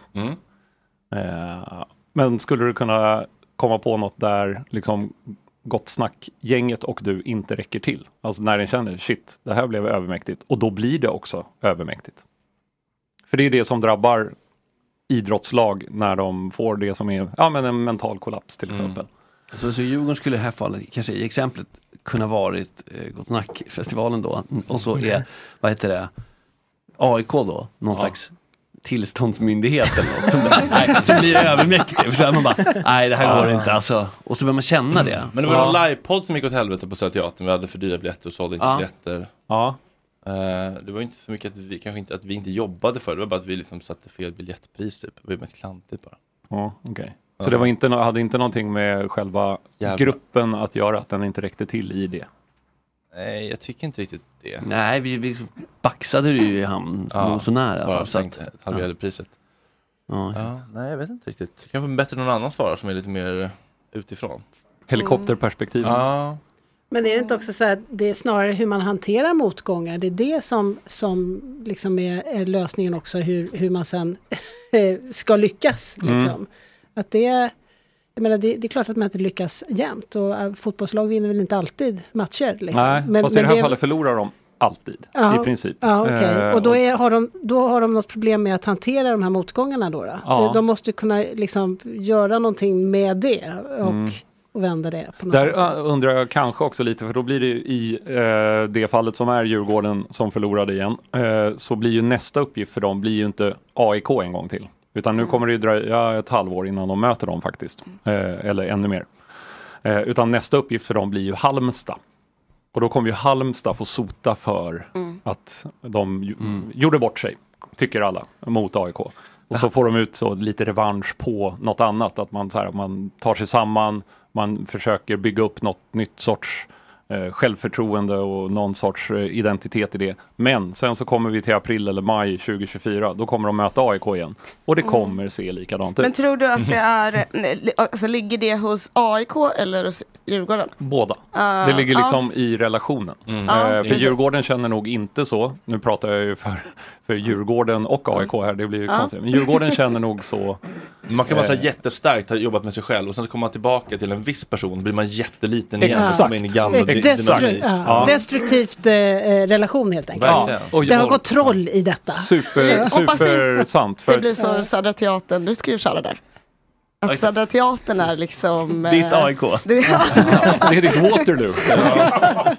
Eh, men skulle du kunna komma på något där liksom Gott Snack-gänget och du inte räcker till? Alltså när den känner shit, det här blev övermäktigt och då blir det också övermäktigt. För det är det som drabbar idrottslag när de får det som är ja, men en mental kollaps till exempel. Så, så Djurgården skulle i det här fallet, kanske i exemplet, kunna varit eh, Gott Snack-festivalen då. Och så är, vad heter det, AIK då, någon slags tillståndsmyndighet eller något. Som, nej, som blir övermäktig. Så man bara, nej det här går Ja. inte alltså. Och så börjar man känna det. Men det var någon livepodd som gick åt helvete på Södra Teatern. Vi hade för dyra biljetter och sålde inte Ja. biljetter. Ja. Eh, det var inte så mycket att vi, kanske inte, att vi inte jobbade för det. Det var bara att vi liksom satte fel biljettpris typ. Det var mest klantigt bara. Ja, okej. Så Ja. det var inte, hade inte någonting med själva Jävlar. gruppen att göra, att den inte räckte till i det? Nej, jag tycker inte riktigt det. Nej, vi, vi baxade det ju i hamn Ja, så nära bara fall. Så att, halverade priset. Ja, Ja, nej, jag vet inte riktigt. Kanske bättre någon annan svarar som är lite mer utifrån. Helikopterperspektivet. Ja. Men är det inte också så att det är snarare hur man hanterar motgångar, det är det som, som liksom är, är lösningen också, hur, hur man sen ska lyckas. Mm. Att det, jag menar, det, det är klart att man inte lyckas jämt och äh, fotbollslag vinner väl inte alltid matcher. Liksom. Nej, Men- fast i men det här det- fallet förlorar de alltid, Ja, i princip. Ja, okej. Eh, och då, är, har de, då har de något problem med att hantera de här motgångarna då? då? Ja. De, de måste kunna liksom göra någonting med det och, Mm. och vända det på något Där sätt. äh, undrar jag kanske också lite, för då blir det ju i eh, det fallet som är Djurgården som förlorade igen, eh, så blir ju nästa uppgift för dem blir ju inte AIK en gång till. Utan nu kommer det ju dröja ett halvår innan de möter dem faktiskt. Eh, eller ännu mer. Eh, utan nästa uppgift för dem blir ju Halmstad. Och då kommer ju Halmstad få sota för att de ju, gjorde bort sig, tycker alla, mot AIK. Och så får de ut så lite revansch på något annat, att man, så här, man tar sig samman, man försöker bygga upp något nytt sorts eh, självförtroende och någon sorts eh, identitet i det. Men sen så kommer vi till april eller maj 2024, då kommer de möta AIK igen. Och det kommer se likadant ut. Men tror du att det är, li- alltså ligger det hos AIK eller hos Djurgården? Båda. Ah, det ligger ja. liksom i relationen. Ja, Eh, för precis. Djurgården känner nog inte så. Nu pratar jag ju för, för Djurgården och AIK här, det blir ju Ja. konstigt. Men Djurgården känner nog så. Man kan vara så här Eh, jättestarkt, ha jobbat med sig själv och sen så kommer man tillbaka till en viss person, blir man jätteliten igen. Exakt. in i gamla destru- ja, Destruktivt eh, eh, relation helt enkelt. Ja, och- det har gått troll i detta. Super, super sant. Det För, blir så Södra Teatern, du ska ju köra där. Att Södra Teatern är liksom... eh, Ditt AIK. Det, det är ditt Waterloo.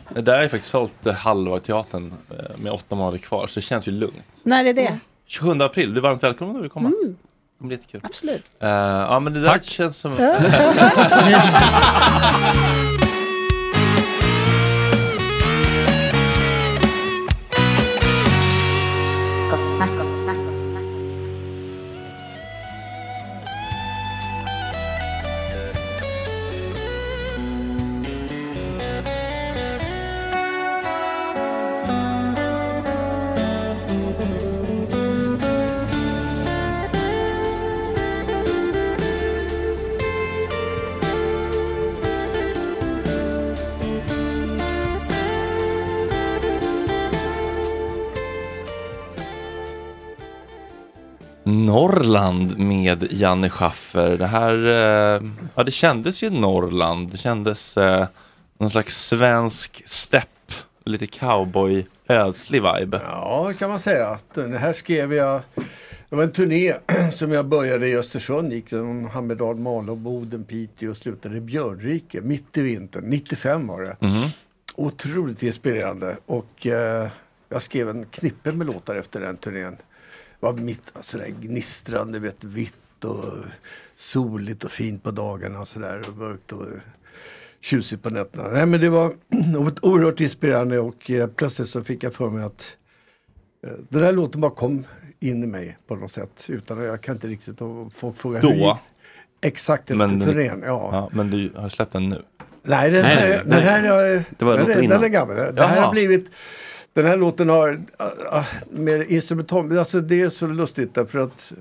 Det där ju faktiskt sålt eh, halva teatern eh, med åtta månader kvar, så det känns ju lugnt. När är det? 27 april, du är varmt välkommen om du vill komma. Det blir jättekul. Absolut. Eh, ja men det där känns som... Norrland med Janne Schaffer. Det här, eh, ja det kändes ju Norrland. Det kändes eh, någon slags svensk stepp. Lite cowboy, ödslig vibe. Ja, kan man säga. Den här skrev jag. Det var en turné som jag började i Östersund. Gick genom Hammerdal, Malå, Boden, Piteå och slutade i Björnrike mitt i vintern. 95 var det. Mhm. Otroligt inspirerande. Och eh, jag skrev en knippe med låtar efter den turnén. Var mitt alltså, där gnistrande, vet, vitt och soligt och fint på dagarna och sådär. Och mörkt och tjusigt på nätterna. Nej men det var oerhört inspirerande och eh, plötsligt så fick jag för mig att eh, den där låten bara kom in i mig på något sätt. Utan jag kan inte riktigt, folk frågar Då? hur gick Exakt efter Men, turnén, ja. ja. Men du har släppt den nu? Nej, den Nej, här, nej, den nej. här är, den, är, innan. den är gammal. Det här har blivit Den här låten har uh, uh, med instrumental, alltså det är så lustigt därför att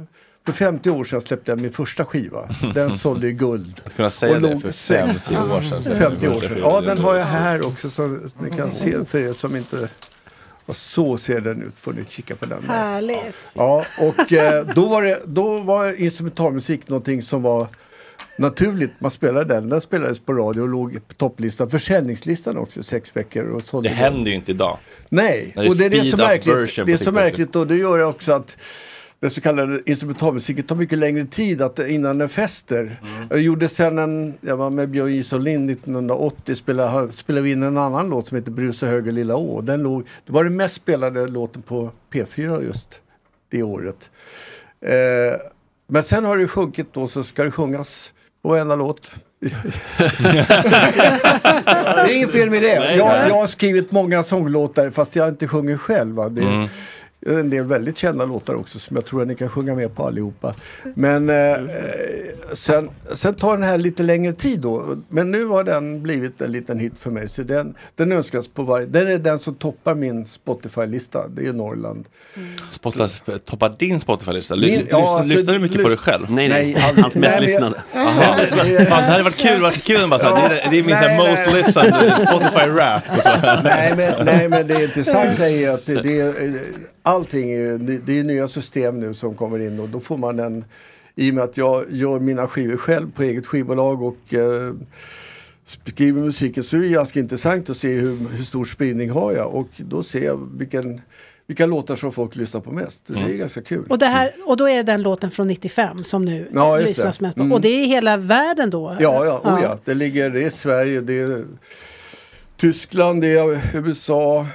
för 50 år sedan släppte jag min första skiva. Den sålde ju guld. Att kunna säga Och det för sex- 50 år sedan. 50 år sedan. Ja, den har jag här också så ni kan se för er som inte och så ser den ut, får ni kika på den. där. Härligt. Ja, och eh, då, var det, då var instrumentalmusik någonting som var naturligt. Man spelade den, den spelades på radio och låg på topplistan, försäljningslistan också, sex veckor. Och sålde Det händer ju inte idag. Nej, det och det är det som är märkligt. Det är så märkligt och det gör också att den så kallade instrumentalmusiken tar mycket längre tid att, innan den fäster. Mm. Jag gjorde sen en, jag var med Björn Isolin 1980, spelade, spelade vi in en annan låt som heter Brusa höger lilla å. Den låg, det var den mest spelade låten på P4 just det året. Eh, men sen har det sjunkit då så ska det sjungas varenda låt. det är inget fel med det. Jag, jag har skrivit många sånglåtar fast jag inte sjunger själv. Va? Det, Mm. Är en del väldigt kända låtar också som jag tror att ni kan sjunga med på allihopa. Men eh, eh, sen, sen tar den här lite längre tid då. Men nu har den blivit en liten hit för mig. Så den, den önskas på varje... Den är den som toppar min Spotify-lista. Det är Norrland. Spotify, toppar din Spotify-lista? Min- Lys, ja, lyssnar, alltså, lyssnar du mycket på lys- dig själv? Nej, nej. Nej. Hans mest Nej, lyssnade. Fan, det hade varit kul, varit kul bara så här, det, är, det är min så här Nej, most nej. listened Spotify rap. Och så. nej, men, nej men det intressanta är att det, det är, allting är, det är nya system nu som kommer in och då får man en i och med att jag gör mina skivor själv på eget skivbolag och eh, skriver musiken så är det ganska intressant att se hur, hur stor spridning har jag och då ser jag vilken, vilka låtar som folk lyssnar på mest. Det är Mm. ganska kul. Och, det här, och då är den låten från 95 som nu Ja, det. lyssnas mest på. Mm. Och det är hela världen då? Ja, ja, oh ja. Det, ligger, det är Sverige, det är Tyskland, det är USA,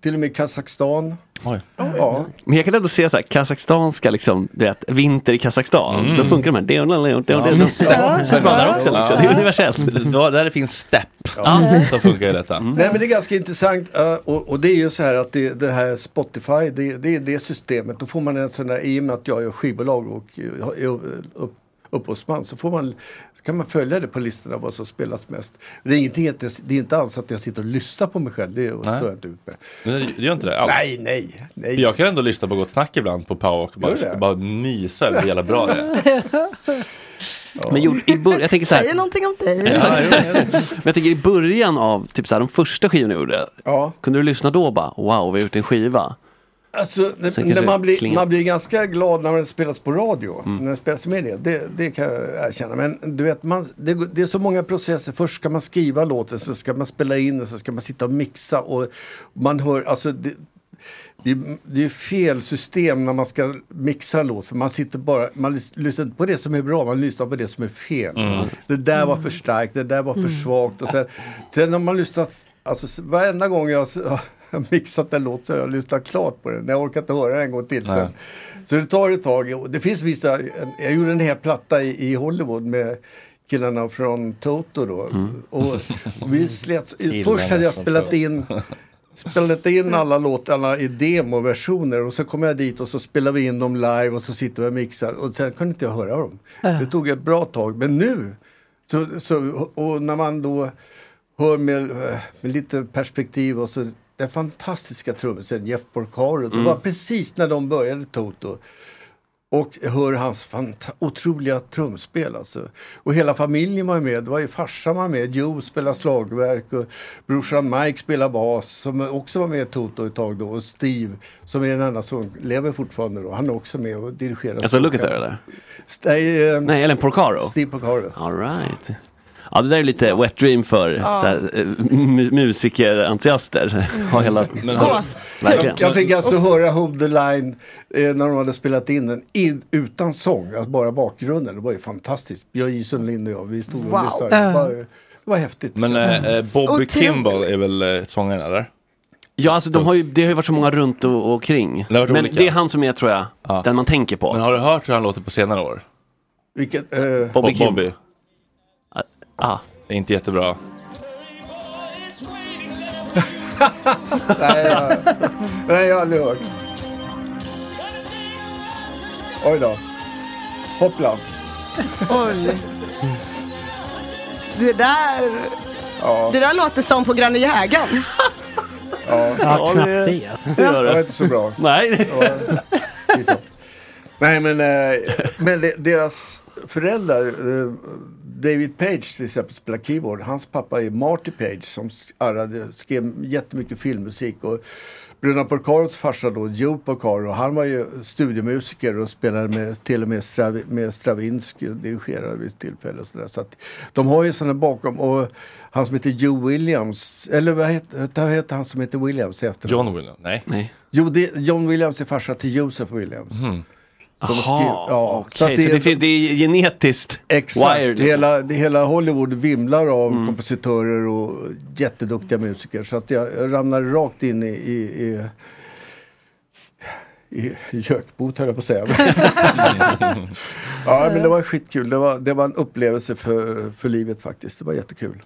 till och med Kazakstan. Oj. Ja. Men jag kan ändå se så här, kazakstanska liksom, du vet, vinter i Kazakstan. Mm. Då funkar de här. Det är det är Ja. det är där också liksom. Det är universellt. Då, där det finns stepp, Ja. så funkar ju detta. Nej men det är ganska intressant eh, och, och det är ju så här att det, det här Spotify, det, det är det systemet. Då får man en sån där, i och med att jag är skivbolag och eh, är upp, upphovsman så får man, så kan man följa det på listorna vad som spelas mest. Det är, ingenting, att jag- det är inte alls att jag sitter och lyssnar på mig själv, det står jag inte ut med. Men du gör inte det alls? Nej, nej, nej. För jag kan ändå lyssna på Gott Snack ibland på Power och bara, det? bara mysa över hur jävla bra det är. Men gjorde, i bör, jag tänker så Säger här, någonting om dig. men jag tänker i början av typ så här, de första skivorna du gjorde. Ja. Kunde du lyssna då och bara wow, vi har gjort en skiva? Alltså, det, Sen när man, blir, klingar. man blir ganska glad när det spelas på radio. Mm. När det spelas i media. Det, det kan jag erkänna. Men du vet, man, det, det är så många processer. Först ska man skriva låten, så ska man spela in den, så ska man sitta och mixa. Och man hör, alltså det, det, är- det är fel system när man ska mixa en låt. För man sitter bara, man lys- lyssnar inte på det som är bra, man lyssnar på det som är fel. Mm. Det där var för starkt, det där var för svagt. Och sen, sen har man lyssnat, alltså varenda gång jag har mixat en låt så har jag lyssnat klart på den. Jag orkar inte höra den en gång till Nej. sen. Så det tar ett tag. Det finns vissa, jag gjorde en hel platta i, i Hollywood med killarna från Toto då. Och vi slet, först hade jag spelat in spelat in alla låtarna i demoversioner och så kom jag dit och så spelade vi in dem live och så sitter vi och mixar och sen kunde inte jag höra dem. Det tog ett bra tag men nu så, så, och när man då hör med, med lite perspektiv och så den fantastiska trummisen Jeff Porcaro. Det var precis när de började Toto. Och hör hans otroliga trumspel alltså. Och hela familjen var med. Det var ju farsan var med. Joe spelade slagverk och brorsan Mike spelade bas som också var med i Toto ett tag då. Och Steve som är den enda som lever fortfarande då. Han är också med och dirigerar. Alltså Lukather eller? Nej, eh, Nej, eller Porcaro? Steve Porcaro. All right. Ja, det där är lite wet dream för Ja. här, eh, mu- musikerentusiaster. Ha hela... Men Gås. Verkligen. Jag, jag fick alltså höra Hold the line eh, när de hade spelat in den in, utan sång, alltså bara bakgrunden. Det var ju fantastiskt. Jag, J. Sundlind och jag, vi stod och Wow. lyssnade. Det var, det var häftigt. Men eh, eh, Bobby. Kimball är väl eh, sångaren eller? Ja, alltså de har ju, det har ju varit så många runt och, och kring. Det Men olika. det är han som är, tror jag, den man tänker på. Men har du hört hur han låter på senare år? Vilket? Eh, Bobby Bobby. Ah. Det är inte jättebra. nej, jag, nej, jag har aldrig hört. Oj då. Hoppla. Oj. Det där, Ja. det där låter som på Granne Jägaren. Ja, Ja, knappt det alltså. Det var inte så bra. Nej. Det var-. Nej men, eh, men de- deras föräldrar, eh, David Page till exempel spelar keyboard. Hans pappa är Marty Page som arrade, skrev jättemycket filmmusik. Och Bruna Porcaros farsa då, Joe Porcaro, han var ju studiomusiker och spelade med, till och med, Strav, med Stravinsky och dirigerade vid ett tillfälle. Och så där. Så att de har ju sådana bakom. Och han som heter Joe Williams, eller vad heter, vad heter han som heter Williams? Efter John Williams? Nej. Nej. Jo, det, John Williams är farsa till Joseph Williams. Som skrev- ja, okej, så det, fin- det är genetiskt Exakt, wired. liksom. hela, det, hela Hollywood vimlar av Mm. kompositörer och jätteduktiga musiker. Så att jag, jag ramlade rakt in i, i, i, i gökbot höll jag på att säga. ja men det var skitkul. Det var, det var en upplevelse för, för livet faktiskt. Det var jättekul.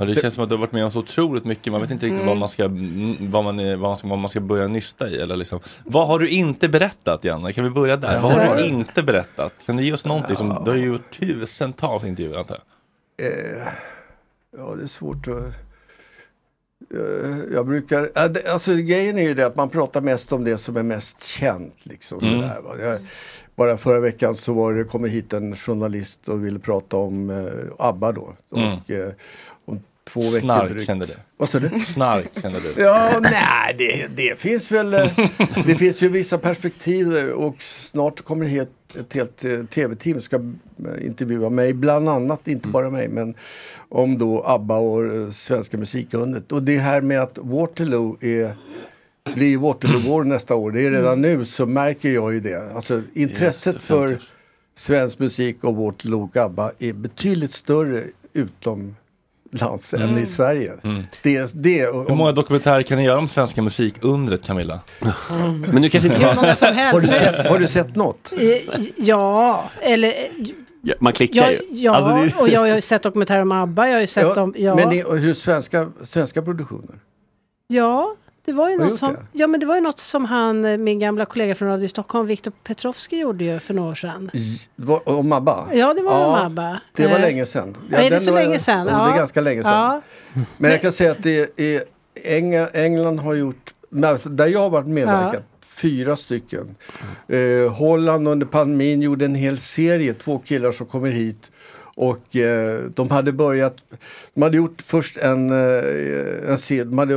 Ja, det känns som att du har varit med om så otroligt mycket. Man vet inte riktigt Mm. vad, man ska, vad, man, är- vad, man ska, vad man ska börja nysta i. Eller liksom. Vad har du inte berättat Janne? Kan vi börja där? Vad har du inte berättat? Kan du ge oss någonting? Som, du har ju gjort tusentals intervjuer antar jag. Eh, ja, det är svårt att... Eh, jag brukar... det- Alltså grejen är ju det att man pratar mest om det som är mest känt. Liksom, Mm. sådär, bara förra veckan så var det, kom hit en journalist och ville prata om eh, ABBA då. Mm. Och, eh, om två veckor Snark drygt. kände du. Vad sa du? Snark kände du. Ja, nej, det, det finns väl. eh, Det finns ju vissa perspektiv och snart kommer det ett helt eh, tv-team ska eh, intervjua mig, bland annat, inte bara mig, men om då ABBA och Svenska musikundret. Och det här med att Waterloo är blir Waterloo War nästa år. Det är redan nu så märker jag ju det. Alltså intresset för svensk musik och Waterloo och ABBA är betydligt större utomlands än i Sverige. Det, det, Hur många dokumentärer kan ni göra om svenska musikundret Camilla? Men nu kanske inte... Hur många som helst. Har du sett, har du sett något? Eh, Ja, eller... Ja, man klickar Ja, ju. ja Alltså, det- och jag har ju sett dokumentärer om ABBA, jag har ju sett Ja, dem, ja. Men det, och hur svenska, svenska produktioner? Ja, det var ju något som, det? ja men det var ju något som han, eh, min gamla kollega från Radio Stockholm, Viktor Petrovski gjorde ju för några år sedan. Var, om ABBA? Ja, det var om ABBA. Det var Eh, länge sedan. Ja, är det så var- länge sedan? Ja, det är ganska länge sedan. Ja. Men jag kan säga att det är Eng, England har gjort, alltså, där jag har varit medverkat, fyra stycken. Eh, Holland under pandemin gjorde en hel serie, två killar som kommer hit. Och eh, de hade börjat, de hade gjort först en, eh, en serie, de hade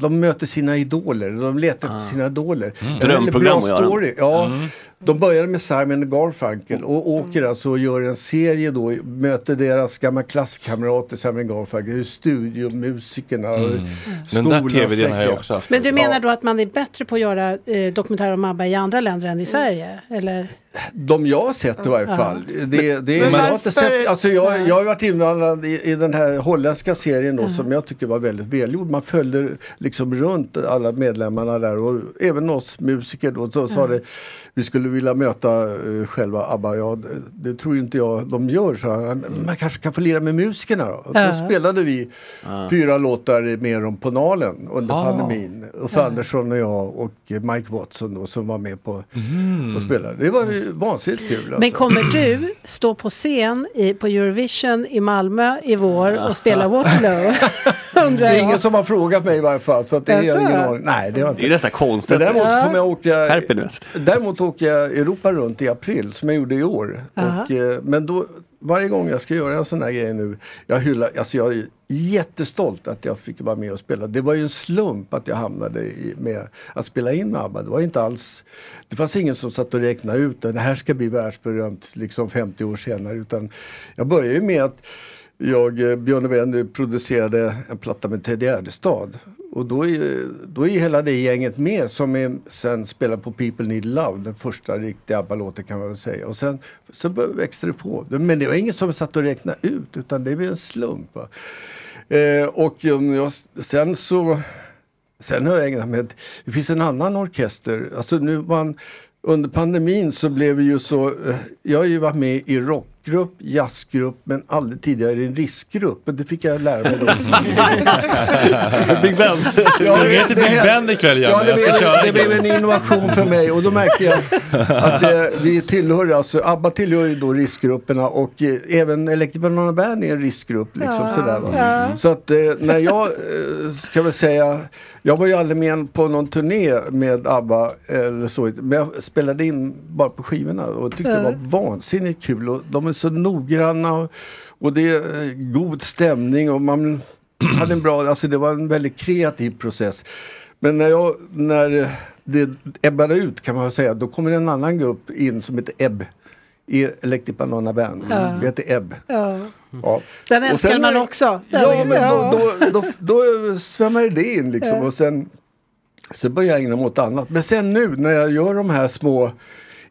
de möter sina idoler, de letar efter sina idoler. Mm. Drömprogram bra att göra. story. Ja, Mm. De började med Simon Garfunkel och åker alltså och gör en serie då, möter deras gamla klasskamrater Simon Garfunkel, hur studiomusikerna, Mm. mm. Den där tv-idén har jag också haft. Men du menar då att man är bättre på att göra eh, dokumentärer om ABBA i andra länder än i Sverige? Eller? De jag har sett i varje Ja. fall. Det, det, Men jag, har inte varför- sett, alltså jag, jag har varit inblandad i, i den här holländska serien då, som jag tycker var väldigt välgjord. Man följde liksom runt alla medlemmarna där och även oss musiker då. Så sa Mm. det, vi skulle vilja möta uh, själva ABBA. Ja, det, det tror inte jag de gör. Så jag, "Men man kanske kan få lira med musikerna då. Och. Då spelade vi fyra låtar med dem på Nalen under Ah. pandemin. Uffe. Andersson och jag och Mike Watson då, som var med på Mm. och spelade. Det var, ju vansinnigt kul. Alltså. Men kommer du stå på scen i, på Eurovision i Malmö i vår och spela Waterloo? Undrar Det är ingen som har frågat mig i varje fall. Så att det är ingen aning. Nej, det har inte. Det är nästan konstigt. Men däremot Ja. kommer jag åka, däremot åker jag Europa runt i april som jag gjorde i år. Och, eh, men då, varje gång jag ska göra en sån här grej nu, jag hyllar, alltså jag är jättestolt att jag fick vara med och spela. Det var ju en slump att jag hamnade i, med att spela in med ABBA. Det var inte alls, det fanns ingen som satt och räknade ut att det här ska bli världsberömt liksom 50 år senare. Utan jag började ju med att jag, eh, Björn och Benny producerade en platta med Ted Gärdestad. Och då är, då är hela det gänget med som är, sen spelar på People Need Love, den första riktiga ABBA-låten kan man väl säga. Och sen så växte det på. Men det var ingen som satt och räknade ut utan det var en slump. Va? Eh, och um, jag, sen så Sen har jag ägnat mig åt- det finns en annan orkester. Alltså nu man, under pandemin så blev vi ju så, eh, jag har ju varit med i Rock rockgrupp, jazzgrupp men aldrig tidigare i en riskgrupp. Men det fick jag lära mig då. Big Ben. Ja, Du heter Big Ben ikväll, Janne. Ja, det blev, det blev en innovation för mig och då märkte jag att eh, vi tillhör, alltså ABBA tillhör ju då riskgrupperna och eh, även Electric Banana Band är en riskgrupp. Liksom, Ja, sådär, va? ja. Så att eh, när jag, eh, ska väl säga, jag var ju aldrig med på någon turné med ABBA eller så, men jag spelade in bara på skivorna och tyckte det var vansinnigt kul och de är så noggranna och, och det är eh, god stämning och man hade en bra, alltså det var en väldigt kreativ process. Men när, jag, när det ebbade ut kan man säga, då kommer en annan grupp in som heter Ebb. I Electric Banana Band. Ja. Det heter Ebb. Ja. Ja. Den älskar sen- man också. Ja, men Ja. då, då, då, då svämmade det in liksom. Och sen så började jag ägna mig åt annat. Men sen nu när jag gör de här små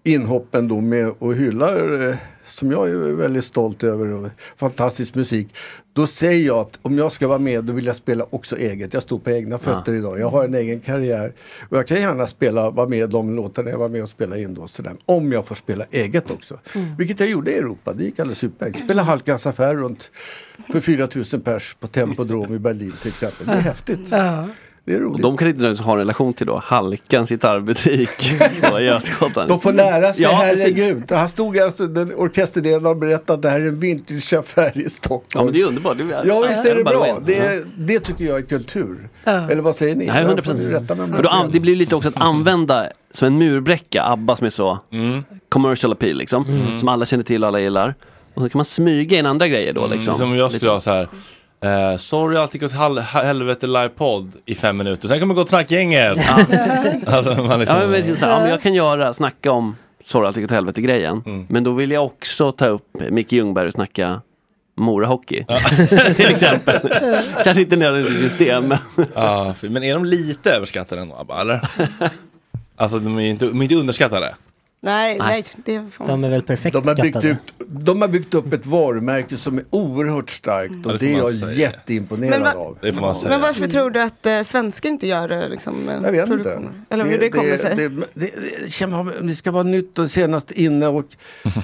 inhoppen då med och hyllar eh, som jag är väldigt stolt över fantastisk musik. Då säger jag att om jag ska vara med då vill jag spela också eget. Jag står på egna fötter idag. Jag har en egen karriär. Och jag kan gärna spela, vara med de låtarna jag var med och spela in då. Sådär. Om jag får spela eget också. Vilket jag gjorde i Europa. Det gick alldeles utmärkt. Spela Halkans affär runt för 4000 pers på Tempodrom i Berlin till exempel. Det är häftigt. Ja. Det är Och roligt. de kan inte nödvändigtvis ha en relation till då Halkans gitarrbutik på Götgatan. De får lära sig, Ja, precis. herregud. Han stod alltså, den orkesterledaren och berättade att det här är en vintageaffär i Stockholm. Ja men det är underbart. Det är, Ja visst är det bra. Det, det tycker jag är kultur. Ja. Eller vad säger ni? Nej, 100 Jag får rätta mig om För jag då, har an- fel. det blir lite också att använda som en murbräcka, ABBA som är så commercial appeal liksom. Som alla känner till och alla gillar. Och så kan man smyga in andra grejer då liksom. Som jag skulle Lite- ha så här. Eh, sorry, allt gick åt hel- helvete livepodd i fem minuter. Sen kommer Gott Snack-gänget. alltså, man liksom, Ja, men, precis så här, ja, men jag kan göra, snacka om Sorry allt gick åt helvete grejen. Mm. Men då vill jag också ta upp Micke Ljungberg och snacka Mora Hockey. Till exempel. Kanske inte nödvändigtvis just det, men Ja, för- men är de lite överskattade ändå, Abba, eller? Alltså de är inte, de är inte underskattade. Nej, Nej. nej, det får man De är väl perfekt De har, byggt skattade. ut, de har byggt upp ett varumärke som är oerhört starkt och Ja, det det, är man jag säga. jätteimponerad Men va- av. Det får man säga. Men varför tror du att eh, svenskar inte gör det? Liksom, en Jag vet inte. Eller hur det, kommer sig? Det, det, det, det, känner- det ska vara nytt och senast inne och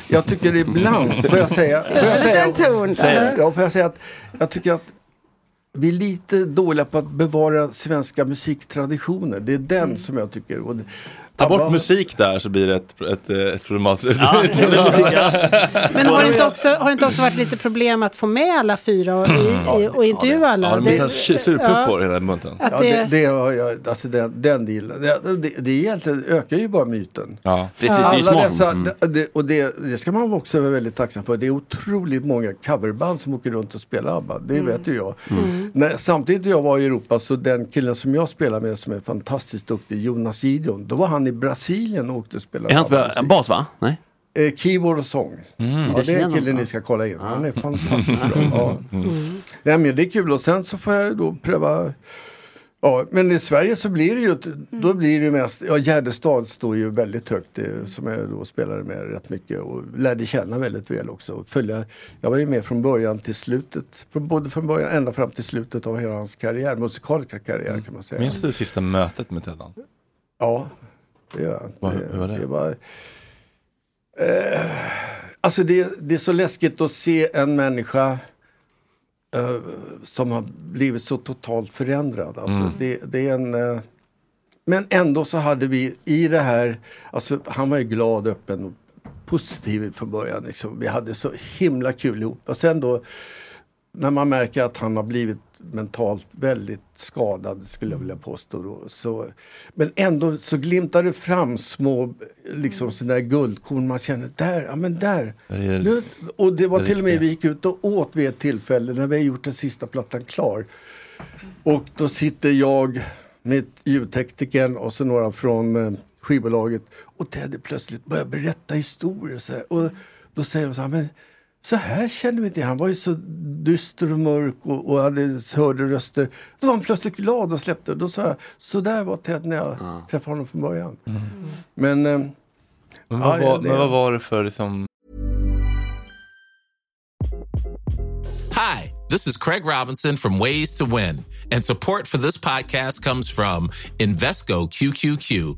jag tycker ibland, får jag säga, får jag En säga, liten ton där. säga ja, får jag säga att jag tycker att vi är lite dåliga på att bevara svenska musiktraditioner. Det är den Mm. som jag tycker. Och det, Ta bort musik där så blir det ett, ett, ett problematiskt. Men har det, inte också, har det inte också varit lite problem att få med alla fyra och, i, i, och intervjua alla? Ja, de blir surpuppor ja, hela bunten. Ja, det- det, det har jag, alltså den, den dealen. Det, det, det egentligen ökar ju bara myten. Ja. Precis, det är Alla smart. dessa, Mm. det, det, och det, det ska man också vara väldigt tacksam för. Det är otroligt många coverband som åker runt och spelar ABBA. Det vet ju jag. När, samtidigt när jag var i Europa så den killen som jag spelar med som är fantastiskt duktig, Jonas Gideon. Då var han i Brasilien och åkte och spelade Är han spelar ABBA-musik. bas va? Nej? Eh, keyboard och sång. Ja, det är en kille ni ska kolla in. Han är fantastiskt bra. Ja. Nej, men det är kul och sen så får jag då pröva Ja, men i Sverige så blir det ju, ett- då blir det mest, ja Gärdestad står ju väldigt högt det, som jag då spelade med rätt mycket och lärde känna väldigt väl också. Och Följa, jag var ju med från början till slutet, från, både från början ända fram till slutet av hela hans karriär, musikaliska karriär kan man säga. Minns du det sista mötet med Teddan? Ja, det gör jag. Hur var det? det var, eh, alltså det, det är så läskigt att se en människa eh, som har blivit så totalt förändrad. Alltså Mm. det, det är en... eh, men ändå så hade vi i det här, alltså han var ju glad, öppen och positiv från början. Liksom. Vi hade så himla kul ihop. Och sen då när man märker att han har blivit mentalt väldigt skadad skulle jag vilja påstå. Då. Så, men ändå så glimtar det fram små liksom sådana där guldkorn man känner där, ja men där. Det Nu, och det var det till och med, vi gick ut och åt vid ett tillfälle när vi har gjort den sista plattan klar. Och då sitter jag med ljudteknikern och så några från eh, skivbolaget och Teddy plötsligt börjar berätta historier. Så här. Och då säger de så här, men så här kände vi inte Han var ju så dyster och mörk och, och hade, hörde röster. Då var han plötsligt glad och släppte. Då sa jag, så där var Ted när jag träffade honom från början. Men, eh, Men ja, vad, var, det- men vad var det för liksom Hi, this is Craig Robinson from Ways to Win, and support for this podcast comes from Invesco QQQ,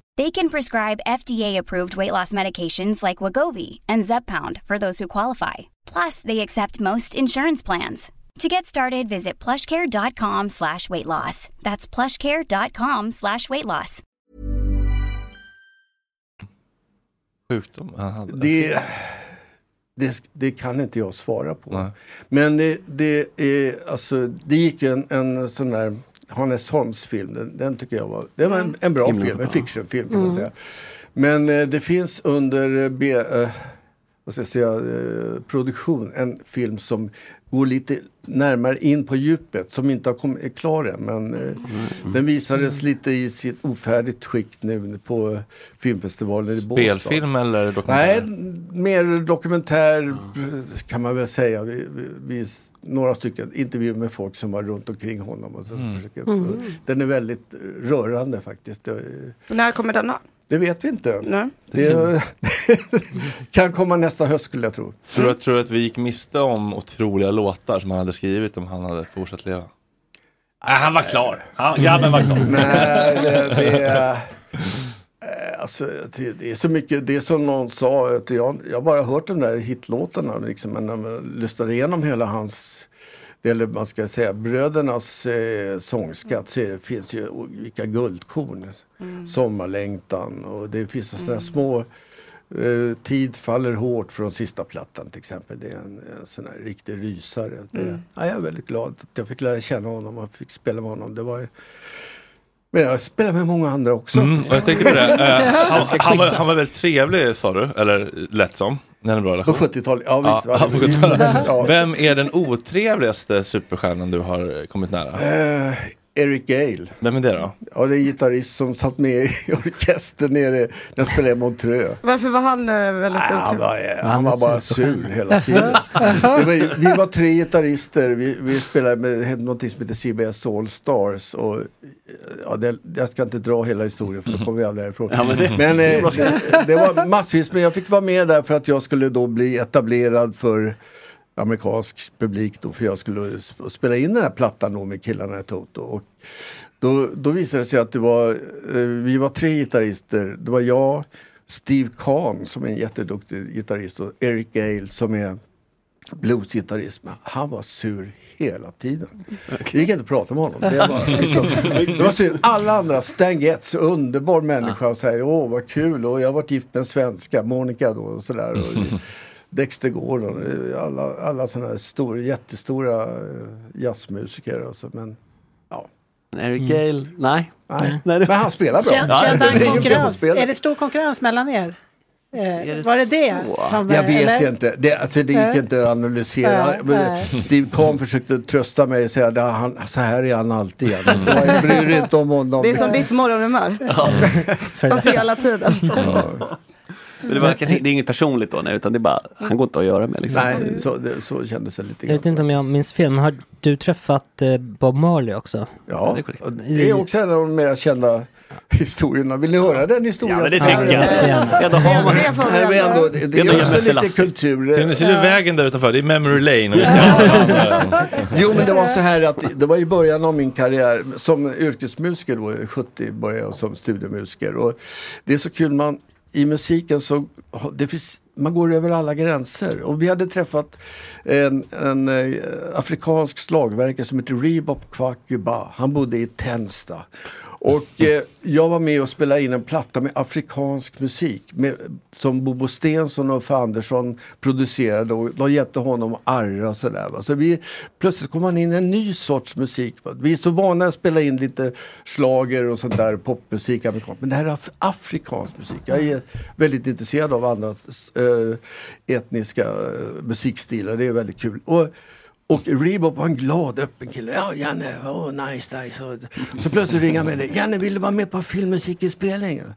They can prescribe FDA-approved weight loss medications like Wagovi and Zepbound for those who qualify. Plus, they accept most insurance plans. To get started, visit plushcare.com slash weight loss. That's plushcare.com slash weight loss. sjukdom han hade? Det, det, det kan inte jag svara på. Men det, det, är, alltså, det gick en, en sån där Hannes Holms film. Den, den tycker jag var, det var en, en bra Himla film, bra. en fictionfilm kan man Mm. säga. Men eh, det finns under B, eh, vad ska jag säga, eh, produktion en film som går lite närmare in på djupet som inte har kommit, är klar än. Men eh, den visades lite i sitt ofärdigt skick nu på eh, filmfestivalen i Båstad. Spelfilm eller dokumentär? Nej, mer dokumentär kan man väl säga. Vi, vi, vi, några stycken intervjuer med folk som var runt omkring honom. Och så Mm. försöker, Mm. Den är väldigt rörande faktiskt. När kommer denna? det vet vi inte. Nej. Det kan komma nästa höst skulle jag tro. Tror du, tror du att vi gick miste om otroliga låtar som han hade skrivit om han hade fortsatt leva? Nej, han var klar. Han, grabben var klar. Nej, det, det Alltså, det, är så mycket, det är som någon sa, att jag, jag har bara hört de där hitlåtarna liksom, men när man lyssnar igenom hela hans, eller man ska säga brödernas eh, sångskatt så det, finns ju vilka guldkorn. Sommarlängtan och det finns sådana små eh, Tid faller hårt från sista plattan till exempel. Det är en, en sån här riktig rysare. Det, Mm. ja, jag är väldigt glad att jag fick lära känna honom och fick spela med honom. Det var men jag spelar med många andra också. Mm, och jag tänkte på det. Eh, han, han, var, han var väldigt trevlig sa du, eller lät som. En bra relation. På 70-talet, ja visst. Ja, va? på 70-talet. Ja. Vem är den otrevligaste superstjärnan du har kommit nära? Eh, Eric Gale. Vem är det då? Ja, det är en gitarrist som satt med i orkestern nere när jag spelade i Montreux. Varför var han eh, väldigt Han otrevlig? var, eh, han var bara sur hela tiden. Var, vi var tre gitarrister. Vi, vi spelade med något som heter CBS All Stars. Och, eh, ja, det, jag ska inte dra hela historien för då kommer vi aldrig därifrån. Ja, men det- men det, det var massvis. Men jag fick vara med där för att jag skulle då bli etablerad för amerikansk publik då för jag skulle spela in den här plattan då med killarna i Toto. Och då, då visade det sig att det var, eh, vi var tre gitarrister. Det var jag, Steve Kahn som är en jätteduktig gitarrist och Eric Gale som är bluesgitarrist. Men han var sur hela tiden. Det gick inte att prata med honom. Det var, liksom, det var synd. Alla andra, Stan Getz, underbar människa och säger åh vad kul och jag har varit gift med en svenska, Monica då och sådär. Och, Dexter Gordon, eh, alla, alla sådana här stora, jättestora eh, jazzmusiker. Alltså, men ja. Eric Gale, nej. Nej. Men han spelar bra. Kände Det är han ingen konkurrens? Är det stor konkurrens mellan er? Eh, det var det det? Han- Jag vet eller? inte. Det, alltså, det gick Nej. inte att analysera. Nej, Men nej. Steve Kahn försökte trösta mig och säga att han, så här är han alltid. igen. Jag bryr inte om honom. Det är som ditt morgonhumör. Fast hela tiden. Men det, var kanske, det är inget personligt då, nej, utan det är bara, han går inte att göra med liksom. Nej, så, det, så kändes det lite Jag vet inte om jag minns fel, men har du träffat eh, Bob Marley också? Ja, det är också en av de mer kända historierna. Vill ni höra den historien? Ja, men det tycker jag. Ja, då har man- Det får vi Nej, men ändå. det, det är också lite kultur. Ser ni, ser du vägen där utanför? Det är Memory Lane. Jo men det var så här att det var i början av min karriär som yrkesmusiker då, 70 började jag som studiemusiker. Och det är så kul, man, i musiken så det finns, man går över alla gränser. Och vi hade träffat en, en eh, afrikansk slagverkare som heter Rebop Kwakuba. Han bodde i Tensta. Och eh, jag var med och spelade in en platta med afrikansk musik med, som Bobo Stensson och Uffe Andersson producerade och de hjälpte honom att arra och sådär. va. Så vi, plötsligt kom man in en ny sorts musik. va. Vi är så vana att spela in lite slager och sånt där, popmusik. Men det här är af- afrikansk musik. Jag är väldigt intresserad av andra eh, etniska eh, musikstilar, det är väldigt kul. Och, och Reebok var en glad, öppen kille. Ja, Janne, oh, nice, nice. Så plötsligt ringer han mig. Janne, vill du vara med på filmmusikinspelningen?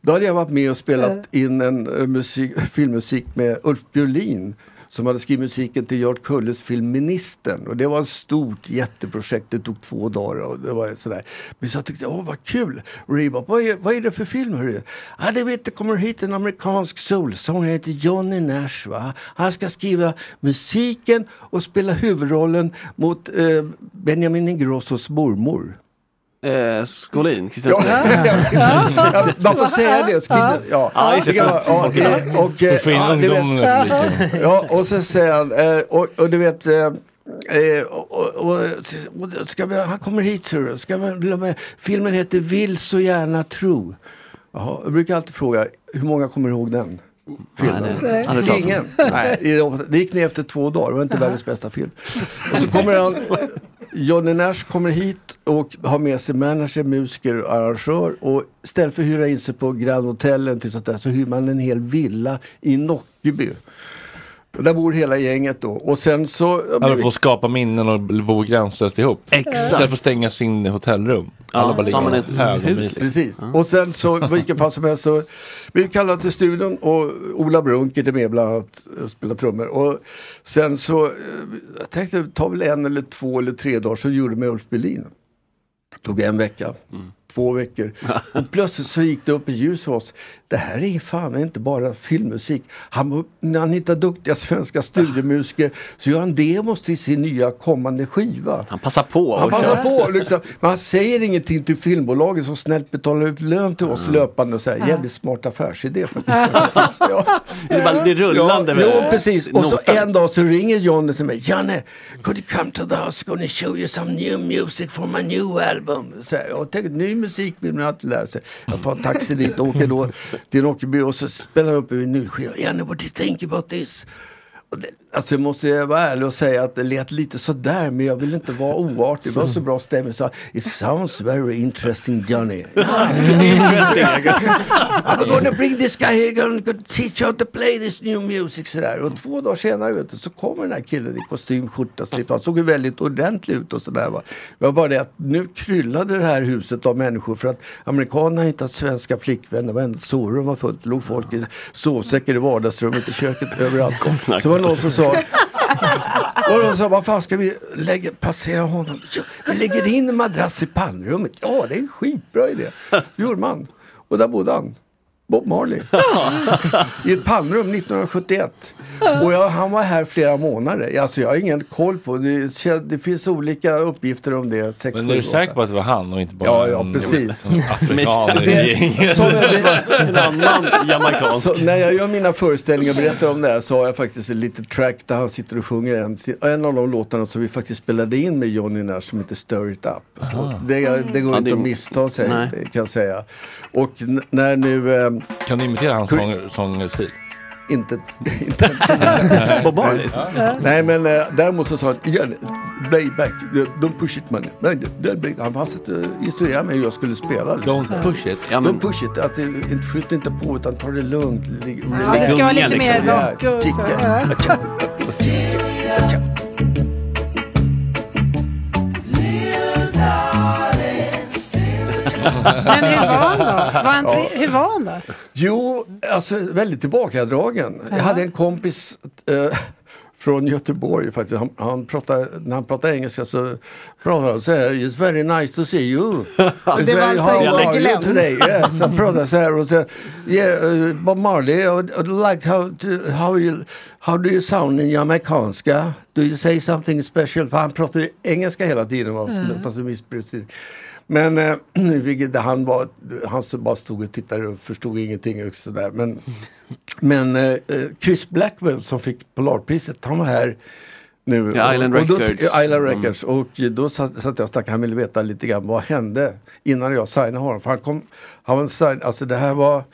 Då hade jag varit med och spelat in en eh, musik, filmmusik med Ulf Björlin som hade skrivit musiken till Gert Kulles film Ministern. Och det var ett stort jätteprojekt, det tog två dagar. Och det var sådär. Men så jag tyckte, åh vad kul! Reba, vad är, vad är det för film? Hörru? Ja, det vet, det kommer hit en amerikansk soulsångare, heter Johnny Nash. Va? Han ska skriva musiken och spela huvudrollen mot eh, Benjamin Ingrossos mormor. Eh, Skolin, Kristina ja, man får säga det. Ja. Ja, det. Kan och, eh, ja, du vet-. Ja, och så säger han, eh, och, och du vet, eh, eh, och, och, och, ska vi, han kommer hit ser du. Ska vi? Filmen heter Vill så gärna tro. Jaha, jag brukar alltid fråga, hur många kommer ihåg den? Filmen? Nej, om. Ingen. Nej, det- gick ner efter två dagar, det var inte världens bästa film. Och så kommer han, Johnny Nash kommer hit och har med sig manager, musiker och arrangör. Och istället för att hyra in sig på Grand Hotel till sånt där, så hyr man en hel villa i Nockeby. Och Där bor hela gänget då. Och sen så... Alla på att skapa minnen och bo gränslöst ihop. Exakt. Istället för att stänga sin hotellrum. Alla Ja, bara ligger ett hög hus, mysigt. Precis. Och sen så, vilken fall som helst så, vi kallade till studion och Ola Brunkert är med bland annat och spelar trummor. Och sen så, eh, jag tänkte tar väl en eller två eller tre dagar så gjorde med Ulf Berlin. Tog en vecka, två veckor. Och plötsligt så gick det upp i ljus för oss. Det här är fan inte bara filmmusik. Han, när han hittar duktiga svenska studiemusiker så gör han demos till sin nya kommande skiva. Han passar på. Han passar på liksom. Men han säger ingenting till filmbolaget som snällt betalar ut lön till oss löpande och säger jävligt smart affärsidé faktiskt. ja. Det är bara det är rullande. Ja, med jo, precis. Och så en dag så ringer Johnny till mig. Janne, could you come to the house? Gonna show you some new music for my new album. Så här, jag tänkte, ny musik vill man alltid lära sig. Jag tar en taxi dit och åker då till Nockeby och så spelar jag upp en vinylskiva. Jenny, what do you think about this? Och det, alltså jag måste jag vara ärlig och säga att det lät lite sådär men jag vill inte vara oartig. Det var så bra stämning så It sounds very interesting Johnny. Interesting. I'm gonna bring this guy here, gonna gonna teach you how to play this new music sådär. Och två dagar senare vet du, så kommer den här killen i kostym, skjorta, slips. Han såg ju väldigt ordentlig ut och sådär va. Det var bara det att nu kryllade det här huset av människor för att amerikanerna hittat svenska flickvänner. Varenda sovrum var fullt. Det låg folk i sovsäckar i vardagsrummet, i köket, överallt. Så var någon som sa och de sa, vad fan ska vi lägga, passera honom? Ja, vi lägger in en madrass i pannrummet. Ja, det är en skitbra idé. Det gjorde man. Och där bodde han. Bob Marley. I ett pannrum 1971. Och jag, han var här flera månader. Alltså jag har ingen koll på det. Det finns olika uppgifter om det. Sex, Men är du säker på att det var han och inte bara Ja, ja, precis. en afrikan En annan jamaicansk. Så när jag gör mina föreställningar och berättar om det här så har jag faktiskt ett litet track där han sitter och sjunger en, en av de låtarna som vi faktiskt spelade in med Johnny Nash som heter Stir It Up. Det, det går Ja, inte det- att missta sig Nej. kan jag säga. Och när nu... Kan du imitera hans sång, sångstil? inte... inte en ton. Bob Marley? Nej. Nej, men eh, däremot så sa han, igen, playback, don't push it man. Nej, det- det- Han fast uh, instruerade mig hur jag skulle spela. liksom. Don't push it. Ja, men- Don't push it, att det, inte, skjut inte på utan ta det lugnt. Ja, det ska vara lite mer rock Men hur var han då? Var han tre, hur var han då? Jo, alltså väldigt tillbakadragen. Jag hade en kompis eh, från Göteborg faktiskt. Han, han pratade, när han pratade engelska så pratade han så här. It's very nice to see you. It's Det var very, alltså how you Glenn. today? Yes, han pratade så här och så yeah, uh, Bob Marley, I would, like how, to, how, you, how do you sound in jamaicanska? Do you say something special? För han pratade engelska hela tiden. Mm. Fast det. Men eh, vilket han var, han bara stod och tittade och förstod ingenting och sådär. Men, men eh, eh, Chris Blackwell som fick Polarpriset, han var här nu. Ja, Island och då, Records. Island Mm. Records. Och då satt, satt jag och snackade, han ville veta lite grann vad hände innan jag signade honom. För han kom, han var sign, alltså det här var